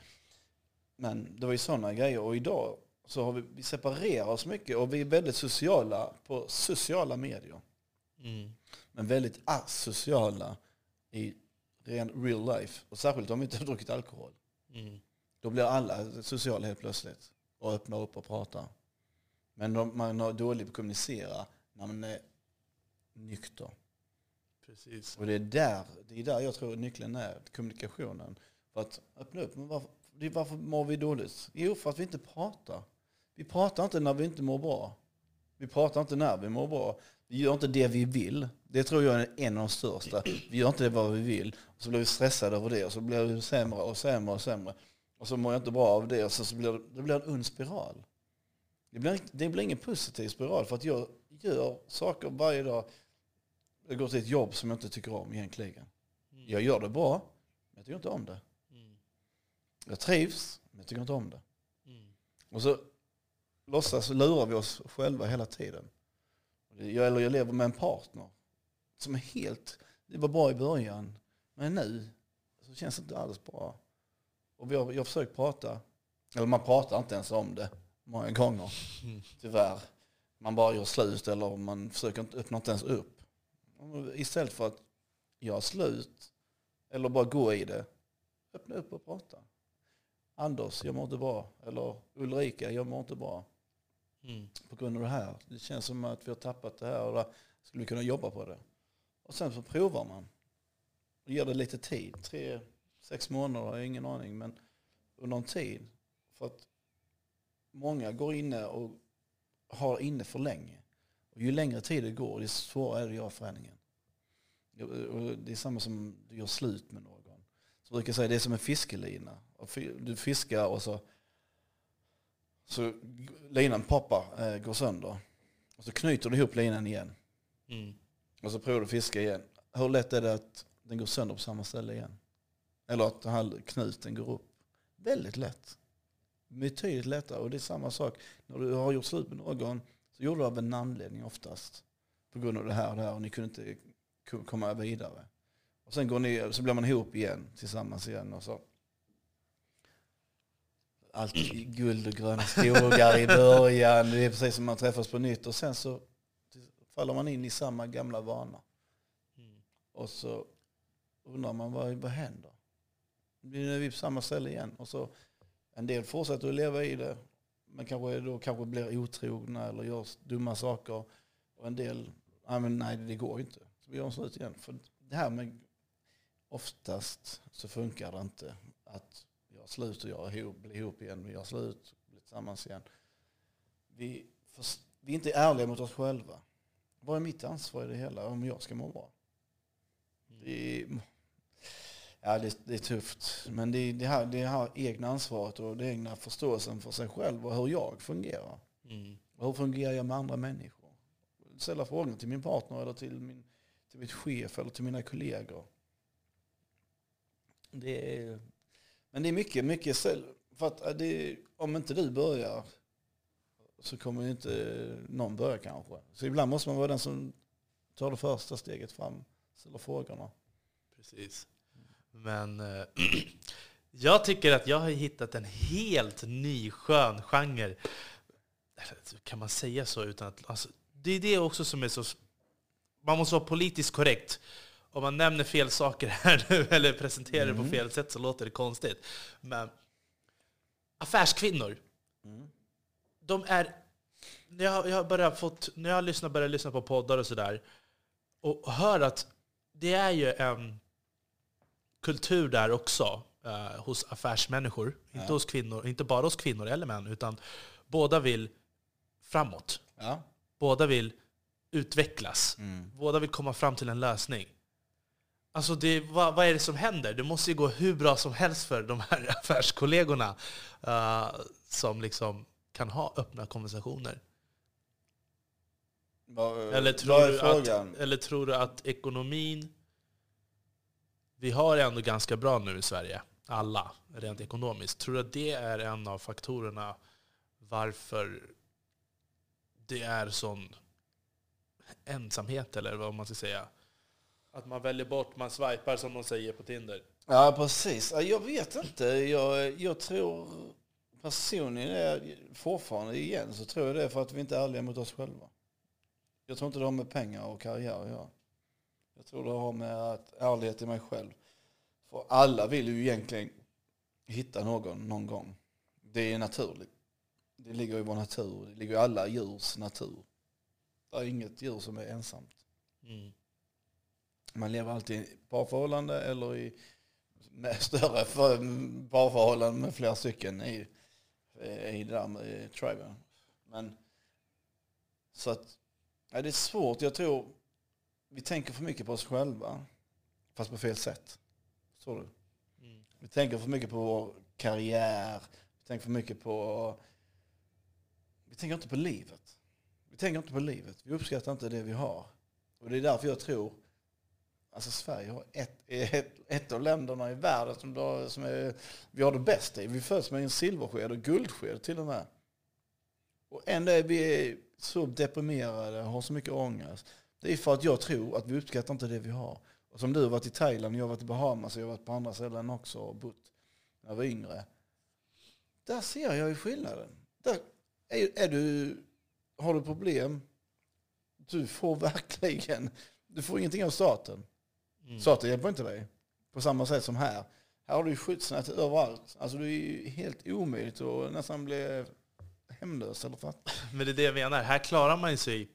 men det var ju sådana grejer. Och idag så har vi, vi separerar oss mycket och vi är väldigt sociala på sociala medier. Mm. Men väldigt asociala i ren real life. Och särskilt om vi inte har druckit alkohol. Mm. Då blir alla sociala helt plötsligt. Och öppnar upp och pratar. Men man har dåligt på att kommunicera när man är nykter. Precis. Och det är där, det är där jag tror nyckeln är, kommunikationen. För att öppna upp. Men varför, varför mår vi dåligt? Jo, för att vi inte pratar. Vi pratar inte när vi inte mår bra. Vi pratar inte när vi mår bra. Vi gör inte det vi vill. Det tror jag är en av de största. Vi gör inte det vad vi vill. Och så blir vi stressade över det och så blir vi sämre och sämre och sämre. Och så mår jag inte bra av det och så, så blir det, det blir en ond spiral. Det blir, det blir ingen positiv spiral för att jag gör saker varje dag. Jag går till ett jobb som jag inte tycker om egentligen. Jag gör det bra, men jag tycker inte om det. Mm. Jag trivs, men jag tycker inte om det. Mm. Och så låtsas lurar vi oss själva hela tiden. Jag, eller jag lever med en partner som är helt, det var bra i början, men nu så känns det inte alls bra. Och vi har, jag har försökt prata, eller man pratar inte ens om det många gånger, Mm. tyvärr. Man bara gör slut eller man försöker inte, öppna inte ens upp. Istället för att göra slut eller bara gå i det, öppna upp och prata. Anders, jag mår inte bra. Eller Ulrika, jag mår inte bra Mm. på grund av det här. Det känns som att vi har tappat det här och där skulle vi kunna jobba på det. Och sen så provar man. Och ger det lite tid. Tre, sex månader, jag har ingen aning. Men under en tid. För att många går inne och har inne för länge. Och ju längre tid det går, desto svårare är det att göra förändringen. Och det är samma som du gör slut med någon. Så jag brukar säga det är som en fiskelina. Du fiskar och så, så linan poppar, eh, går sönder. Och så knyter du ihop linan igen. Mm. Och så provar du fiska igen. Hur lätt är det att den går sönder på samma ställe igen? Eller att den här knuten går upp? Väldigt lätt. Betydligt lättare. Och det är samma sak. När du har gjort slut med någon så gjorde du av en anledning oftast. På grund av det här och det här och ni kunde inte komma vidare. Och sen går ni, så blir man ihop igen, tillsammans igen och så. Allt guld och gröna skogar i början. Det är precis som man träffas på nytt. Och sen så faller man in i samma gamla vana. Mm. Och så undrar man vad, vad händer? Nu är vi på samma ställe igen. Och så, en del fortsätter att leva i det. Men kanske, då kanske blir otrogna eller gör dumma saker. Och en del, nej, men nej det går inte. Så vi gör slut igen. För det här med, oftast så funkar det inte att göra slut och göra ihop, bli ihop igen. Vi gör slut, blir tillsammans igen. Vi, vi är inte ärliga mot oss själva. Vad är mitt ansvar i det hela om jag ska må bra? Mm ja, det, det är tufft. Men det, det, här, det här egna ansvaret och det egna förståelsen för sig själv och hur jag fungerar. Mm. Hur fungerar jag med andra människor? Ställa frågan till min partner eller till, min, till mitt chef eller till mina kollegor. Det är, men det är mycket, mycket för att det, om inte du börjar så kommer inte någon börja kanske. Så ibland måste man vara den som tar det första steget fram, ställer frågorna. Precis. Men äh, jag tycker att jag har hittat en helt ny skön genre. Kan man säga så utan att... Alltså, det är det också som är så... Man måste vara politiskt korrekt. Om man nämner fel saker här nu eller presenterar mm. det på mm. fel sätt så låter det konstigt. Men affärskvinnor. Mm de är... När jag, jag, börjar fått, när jag lyssnar, börjar lyssna på poddar och sådär och hör att det är ju en kultur där också eh, hos affärsmänniskor. Ja. Inte, hos kvinnor, inte bara hos kvinnor eller män, utan båda vill framåt. Ja. Båda vill utvecklas. Mm. Båda vill komma fram till en lösning. Alltså det, vad, vad, är det som händer? Det måste ju gå hur bra som helst för de här affärskollegorna uh, som liksom kan ha öppna konversationer? Va, eller, tror att, eller tror du att ekonomin... Vi har det ändå ganska bra nu i Sverige, alla, rent ekonomiskt. Tror du att det är en av faktorerna varför det är sån ensamhet, eller vad man ska säga? Att man väljer bort, man swipar som de säger på Tinder. Ja, precis. Jag vet inte. Jag, jag tror personligen är fortfarande igen så tror jag det är för att vi inte är ärliga mot oss själva. Jag tror inte det har med pengar och karriär att göra. Tror det har med att ärlighet i mig själv. För alla vill ju egentligen hitta någon någon gång. Det är naturligt. Det ligger i vår natur. Det ligger i alla djurs natur. Det är inget djur som är ensamt. Mm. Man lever alltid i parförhållande eller i med större parförhållanden med flera stycken i i det där med triben. Men så att, ja, det är svårt. Jag tror vi tänker för mycket på oss själva. Fast på fel sätt. Så du? Mm. Vi tänker för mycket på vår karriär. Vi tänker för mycket på... Vi tänker inte på livet. Vi tänker inte på livet. Vi uppskattar inte det vi har. Och det är därför jag tror Alltså Sverige har ett, ett, ett av länderna i världen som, då, som är, vi har det bästa i. Vi föds med en silversked och guldsked till och med. Och ändå är vi så deprimerade har så mycket ångest. Det är för att jag tror att vi uppskattar inte det vi har. Och som du har varit i Thailand, jag har varit i Bahamas och jag har varit på andra ställen också och bott när jag var yngre. Där ser jag ju skillnaden. Där är, är du, har du problem, du får verkligen, du får ingenting av staten. Mm. Staten hjälper inte dig. På samma sätt som här. Här har du skyddsnät överallt. Alltså du är ju helt omöjligt att nästan bli hemlös eller fattig. Men det är det jag menar. Här klarar man sig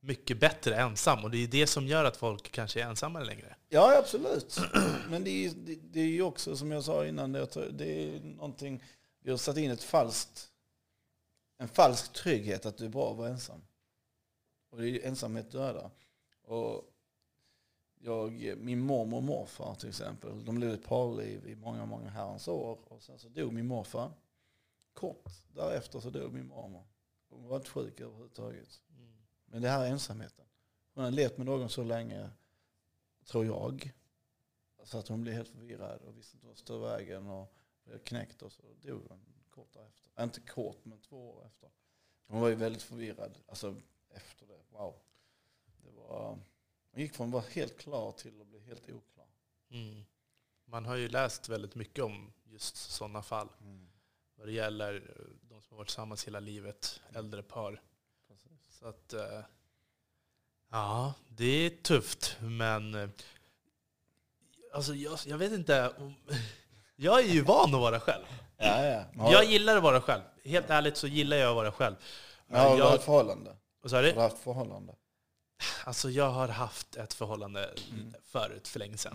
mycket bättre ensam. Och det är det som gör att folk kanske är ensamma längre. Ja, absolut. Men det är, det, det är ju också, som jag sa innan, det, är någonting... Vi har satt in ett falskt, en falsk trygghet att du är bra att vara ensam. Och det är ensamhet dödar. Och jag, min mormor och morfar till exempel, de levde ett parliv i många, många herrans år. Och sen så dog min morfar. Kort därefter så dog min mormor. Hon var inte sjuk överhuvudtaget. Mm. Men det här är ensamheten. Hon har levt med någon så länge, tror jag, så att hon blev helt förvirrad och visste inte vart stod vägen och blev knäckt och så dog hon kort därefter. Inte kort, men två år efter. Hon var ju väldigt förvirrad. Alltså efter det. Wow. Det var, hon gick från att vara helt klar till att bli helt oklar. Mm. Man har ju läst väldigt mycket om just sådana fall. Mm. Vad det gäller eh, de som har varit tillsammans hela livet, äldre par. Så att, eh, ja, det är tufft. Men eh, alltså, jag, jag vet inte. Jag är ju van att vara själv. Ja, ja. Har, Jag gillar att vara själv. Helt ärligt så gillar jag att vara själv. men har du jag, haft förhållande? vad sa Har du? du haft förhållande? Alltså jag har haft ett förhållande Mm. förut, för länge sedan.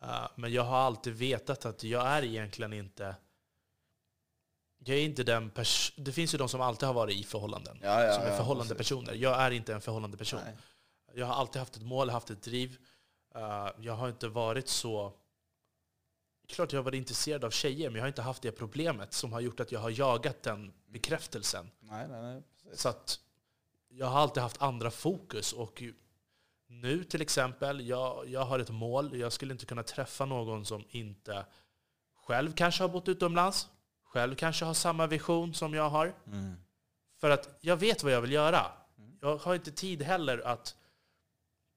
Mm. Uh, men jag har alltid vetat att jag är egentligen inte... Jag är inte den pers- Det finns ju de som alltid har varit i förhållanden. Ja, ja, som är förhållande personer. Jag är inte en förhållande person. Nej. Jag har alltid haft ett mål, haft ett driv. Uh, jag har inte varit så... Klart jag har varit intresserad av tjejer, men jag har inte haft det problemet som har gjort att jag har jagat den bekräftelsen. Nej, nej, nej. Precis. Så att jag har alltid haft andra fokus. Och nu till exempel, jag, jag har ett mål. Jag skulle inte kunna träffa någon som inte själv kanske har bott utomlands. Själv kanske har samma vision som jag har. Mm. För att jag vet vad jag vill göra. Mm. Jag har inte tid heller att...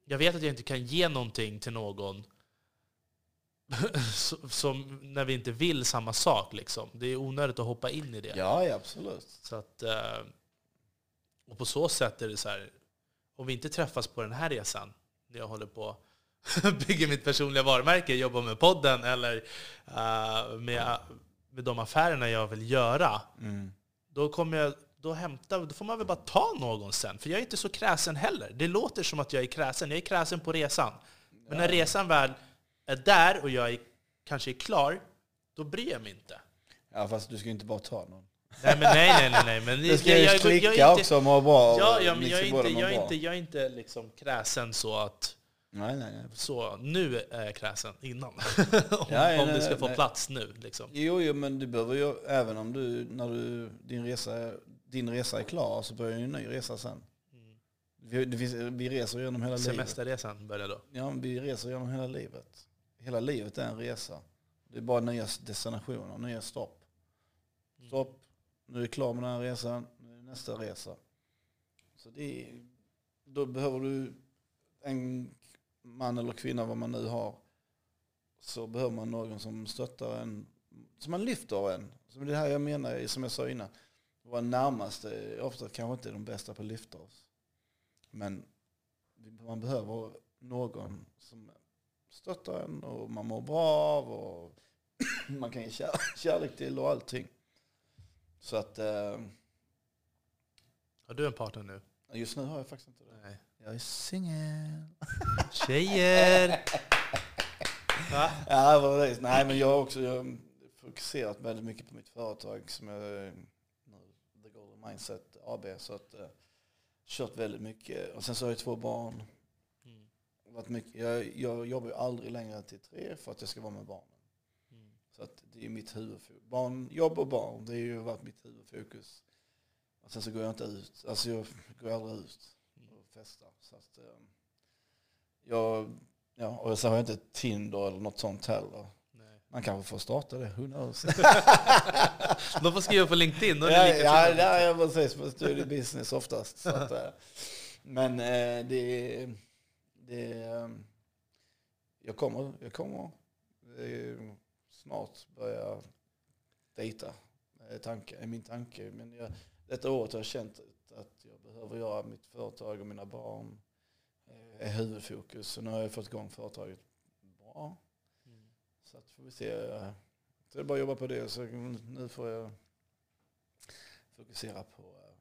Jag vet att jag inte kan ge någonting till någon som- när vi inte vill samma sak. Liksom. Det är onödigt att hoppa in i det. Ja, ja, absolut. Så att, eh, och på så sätt är det så här, om vi inte träffas på den här resan, när jag håller på bygger mitt personliga varumärke, jobbar med podden eller eh, med, med de affärerna jag vill göra, Mm. då kommer jag då, hämta, då får man väl bara ta någon sen. För jag är inte så kräsen heller. Det låter som att jag är kräsen. Jag är kräsen på resan. Men när resan väl är där och jag är, kanske är klar, då bryr jag mig inte. Ja, fast du ska ju inte bara ta någon. Nej, men nej, nej, nej. nej. Men Det ska jag- ju jag- jag klicka inte- också och må bra. Ja, ja men ni jag är inte, jag är inte, jag är inte liksom kräsen så att... Nej, nej, nej. Så, nu är jag kräsen innan. om Ja, ja, om det ska få plats nu. Liksom. Jo, jo, men du behöver ju, även om du, när du, din, resa, din resa är klar så börjar ju en ny resa sen. Mm. Vi, det vi reser genom hela livet. Semesterresan börjar då. Ja, vi reser genom hela livet. Hela livet är en resa. Det är bara nya destinationer, nya stopp. Stopp, nu är du klar med den här resan, nu är det nästa resa. Så det är, då behöver du en man eller kvinna, vad man nu har, så behöver man någon som stöttar en, som man lyfter en. Som det här jag menar, som jag sa innan, våra närmaste ofta kanske inte är de bästa på att lyfta oss. Men man behöver någon som stöttar en och man mår bra av och man kan ge kär, kärlek till och allting. Så att eh, Har du en partner nu? just nu har jag faktiskt inte det. Nej. Jag är singel. Tjejer! Va? Ja, precis. Nej, men jag har också jag fokuserat väldigt mycket på mitt företag som är nu, The Golden Mindset AB. Så att eh, kört väldigt mycket. Och sen så har jag två barn. Mm. Varit mycket, jag, jag jobbar ju aldrig längre till tre för att jag ska vara med barnen. Mm. Så att det är mitt huvudfokus. Barn, jobb och barn, det har ju varit mitt huvudfokus. Och sen så går jag inte ut. Alltså jag går aldrig ut och festar. Så att, eh, jag, ja, och så har jag inte Tinder eller något sånt heller. Nej. Man kanske får starta det, who knows? De får skriva på LinkedIn. Då är ja, det ja, ja, ja, precis. Är det business oftast. Så att, eh, men eh, det, det, eh, jag kommer, jag kommer eh, snart börja dejta. Är, tanke, är min tanke. Men jag, detta året har jag känt att jag behöver göra mitt företag och mina barn eh, är huvudfokus. Så nu har jag fått igång företaget bra. Mm. Så att får vi se. Så det är bara att jobba på det. Så nu får jag fokusera på eh,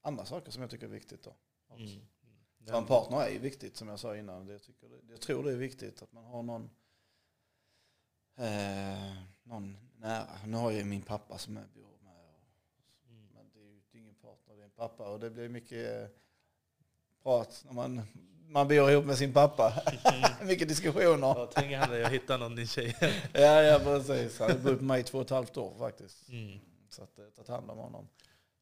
andra saker som jag tycker är viktigt. Då. Mm. Mm. För en partner är ju viktigt som jag sa innan. Jag, tycker, jag tror det är viktigt att man har någon, eh, någon nära. Nu har jag ju min pappa som jag bor med. Och, Mm. men det är ju det är ingen partner, det är en pappa. Och det blir mycket eh, prat när man, man bor ihop med sin pappa. mycket diskussioner. Ja, tänk henne, jag hittar någon din tjej. Ja, ja precis. Han har bott med mig i två och ett halvt år faktiskt. Mm. Så att jag har tagit hand om honom.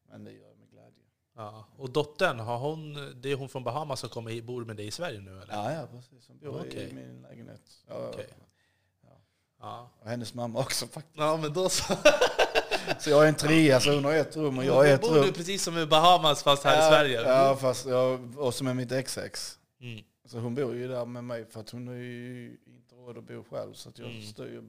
Men det gör jag med glädje. Ja. Och dottern, har hon, det är hon från Bahamas som kommer bor med dig i Sverige nu eller? Ja, ja precis. Hon bor Okej. i min lägenhet. Ja, Okej. ja. Ja. Och hennes mamma också faktiskt. Ja, men då så. Så jag är en trea, så hon har ett rum och jag har ett bor rum. du precis som i Bahamas fast här i Sverige. Ja, fast jag, och som är mitt XX. Mm. Så hon bor ju där med mig för att hon har ju inte råd att bo själv. Så att jag Mm. styr,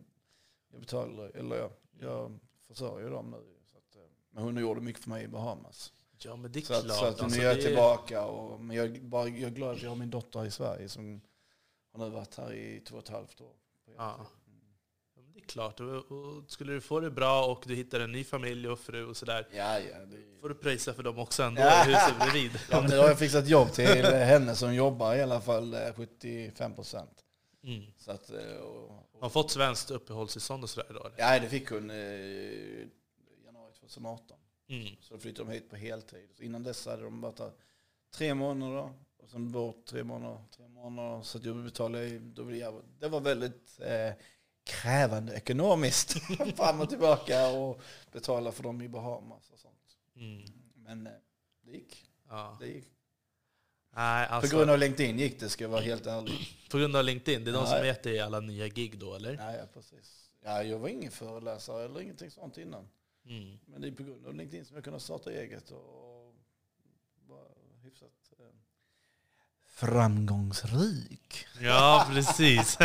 jag betalar, eller jag, jag försörjer dem nu. Så att, eh, men hon gjorde mycket för mig i Bahamas. Ja, men det är Så att, klart. så att nu alltså, är jag tillbaka. Och, men jag, bara, jag är glad att jag har min dotter i Sverige som har nu varit här i två och ett halvt år. Ja. Ja, men Det är klart. Och, och skulle du få det bra och du hittar en ny familj och fru och sådär, Ja, ja. Det, får du pröjsa för dem också ändå Ja. i huset bredvid. ja nu har jag fixat jobb till henne som jobbar i alla fall eh, 75 procent. Mm. Så att, eh, och, Har hon fått svenskt uppehållstillstånd och sådär eller? ja, det fick hon eh, i januari 2018. Mm. Så då flyttade de hit på heltid. Så innan dess hade de varit här tre månader. Och sen bort tre månader. Tre månader. Så att jag betalade, då blev jag, det var väldigt eh, krävande ekonomiskt. Fram och tillbaka och betala för dem i Bahamas och sånt. Mm. Men eh, det gick. Ja. Det gick. Nej, alltså, På grund av LinkedIn gick det, ska jag vara helt ärlig. på grund av LinkedIn, det är de som gett dig alla nya gig då eller? Ja, ja, precis. Ja, jag var ingen föreläsare eller ingenting sånt innan. Mm. Men det är på grund av LinkedIn som jag kunde starta eget och vara hyfsat eh, framgångsrik. Ja, precis.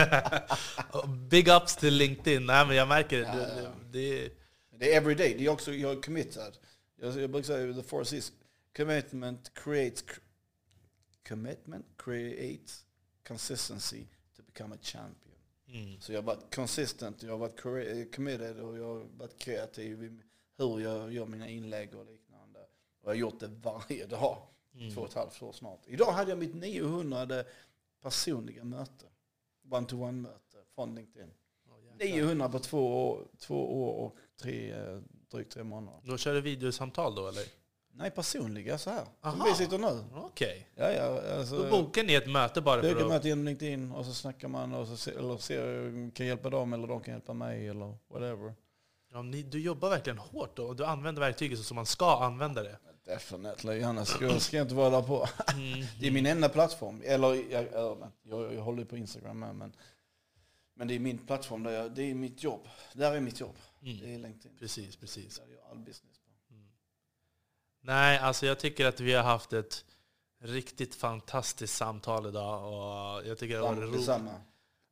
Big ups till LinkedIn. Nej, men jag märker det. Ja, det, ja. det Det är everyday. Det är också, jag är committed. Jag, jag brukar säga the force is commitment creates commitment creates consistency to become a champion. mm. Så jag har varit consistent, jag har varit cre- committed och jag har varit kreativ i hur jag gör mina inlägg och liknande. Och jag har gjort det varje dag. Mm. Två och ett halvt år snart. Idag hade jag mitt 900 personliga möte. One-to-one-möte från LinkedIn. Jäklar. 900 på två år, två år och tre, eh, drygt tre månader. Då kör du videosamtal då eller? Nej, personliga så här. Som Aha. vi sitter nu. Okej. Ja, ja, alltså, Då bokar ni ett möte bara för att... möta genom LinkedIn och så snackar man och så eller ser, kan hjälpa dem eller de kan hjälpa mig eller whatever. Ja, ni, du jobbar verkligen hårt då, och du använder verktyget så som man ska använda det. Definitely, annars ska, ska jag inte vara där på. Mm. Det är min enda plattform. Eller jag, jag, jag, jag håller på Instagram med, men, men det är min plattform. Där jag, det är mitt jobb. Där är mitt jobb. Det Mm. är LinkedIn. Precis, precis. Där jag gör all business på. Nej, alltså jag tycker att vi har haft ett riktigt fantastiskt samtal idag. Och jag tycker det var Samma, roligt.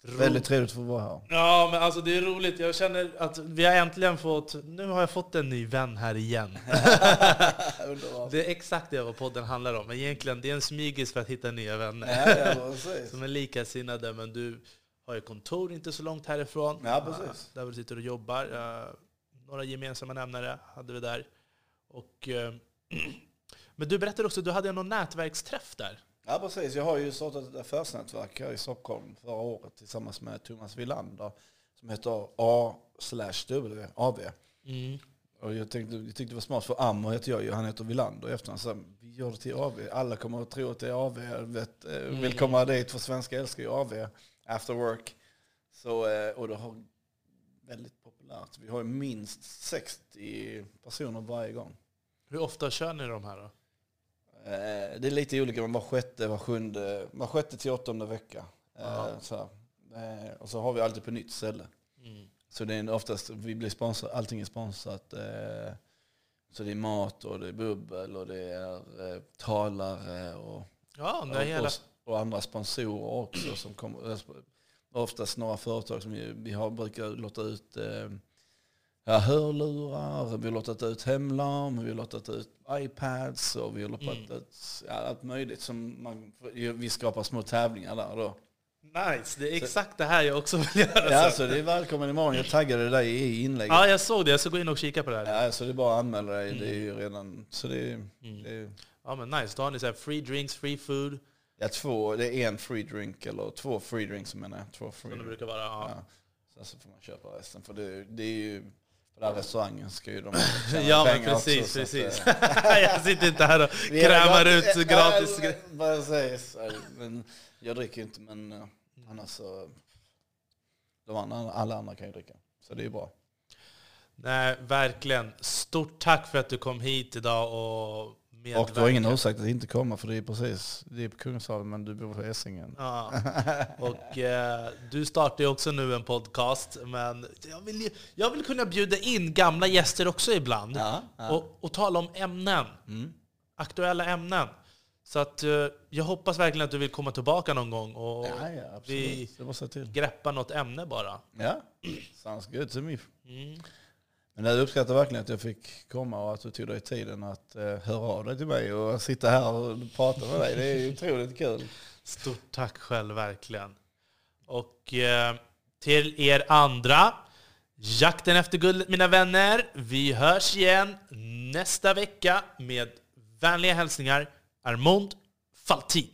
Väldigt trevligt att få vara här. Ja, men alltså det är roligt. Jag känner att vi har äntligen fått... Nu har jag fått en ny vän här igen. Det är exakt det vad podden handlar om. Egentligen, det är en smygis för att hitta nya vänner. Ja, ja, precis. Som är likasinnade, men du har ju kontor inte så långt härifrån. Ja, precis. Där du sitter och jobbar. Några gemensamma nämnare hade vi där. Och, eh, men du berättade också att du hade någon nätverksträff där. Ja, precis. Jag har ju startat ett affärsnätverk här i Stockholm förra året tillsammans med Thomas Wilander som heter A slash W, AV. Och jag, tänkte, jag tyckte det var smart, för Ammo heter jag ju, han heter Wilander i efternamn. Så vi gör det till AV. Alla kommer att tro att det är AV. Vet, eh, Vill komma dit, för svenska älskar ju AV, after work. Så, eh, och det har väldigt populärt. Vi har minst 60 personer varje gång. Hur ofta kör ni de här då? Eh, Det är lite olika, var sjätte, var sjunde, var sjätte till åttonde vecka. Eh, Ja. Så. Eh, Och så har vi alltid på nytt ställe. Så det är oftast, vi blir sponsrade, allting är sponsrat. eh, Så det är mat och det är bubbel och det är eh, talare och, Ja, och, hela... och, andra sponsorer också. Som kommer, eh, oftast några företag som vi, vi har, brukar låta ut eh, ja, hörlurar, vi har låtat ut hemlarm, vi har låtat ut iPads och vi har låtat Mm. ut ja, allt möjligt. Som man, vi skapar små tävlingar där då. Nice, det är exakt det här jag också vill göra. Ja, så. så det är välkommen imorgon. Jag taggade dig i inlägget. ja, jag såg det. Jag ska gå in och kika på det här. Ja, så det är bara att anmäla dig. Det är ju redan... Så det är, Mm. det är Ja, men nice. Då har ni så här free drinks, free food, ja, två, det är en free drink, eller två free drinks menar jag. Två free som det brukar vara. Ja. ja. Sen så får man köpa resten. För det, det är ju... På den här restaurangen ska ju de tjäna Ja, men pengar precis, också, så att, precis. eh, jag sitter inte här och vi är- krämar ut gratis ja, grejer. Precis. Men jag dricker ju inte, men eh, annars så... De andra, alla andra kan ju dricka. Så det är bra. Nej, verkligen. Stort tack för att du kom hit idag och Och du har ingen ursäkt att inte komma för det är precis, det är på Kungsholmen men du bor på Essingen. Ja. Och eh, du startar ju också nu en podcast, men jag vill, ju- jag vill kunna bjuda in gamla gäster också ibland Ja, ja. Och, och tala om ämnen, Mm. aktuella ämnen. Så att, eh, jag hoppas verkligen att du vill komma tillbaka någon gång och Ja, ja, vi Det måste jag till. greppa något ämne bara. Ja, sounds good to me. Mm. Men jag uppskattar verkligen att jag fick komma och att du tog dig tiden att eh, höra av dig till mig och sitta här och prata med dig. Det är otroligt kul. Stort tack själv, verkligen. Och eh, till er andra, jakten efter guldet mina vänner. Vi hörs igen nästa vecka med vänliga hälsningar, Armand Faltin.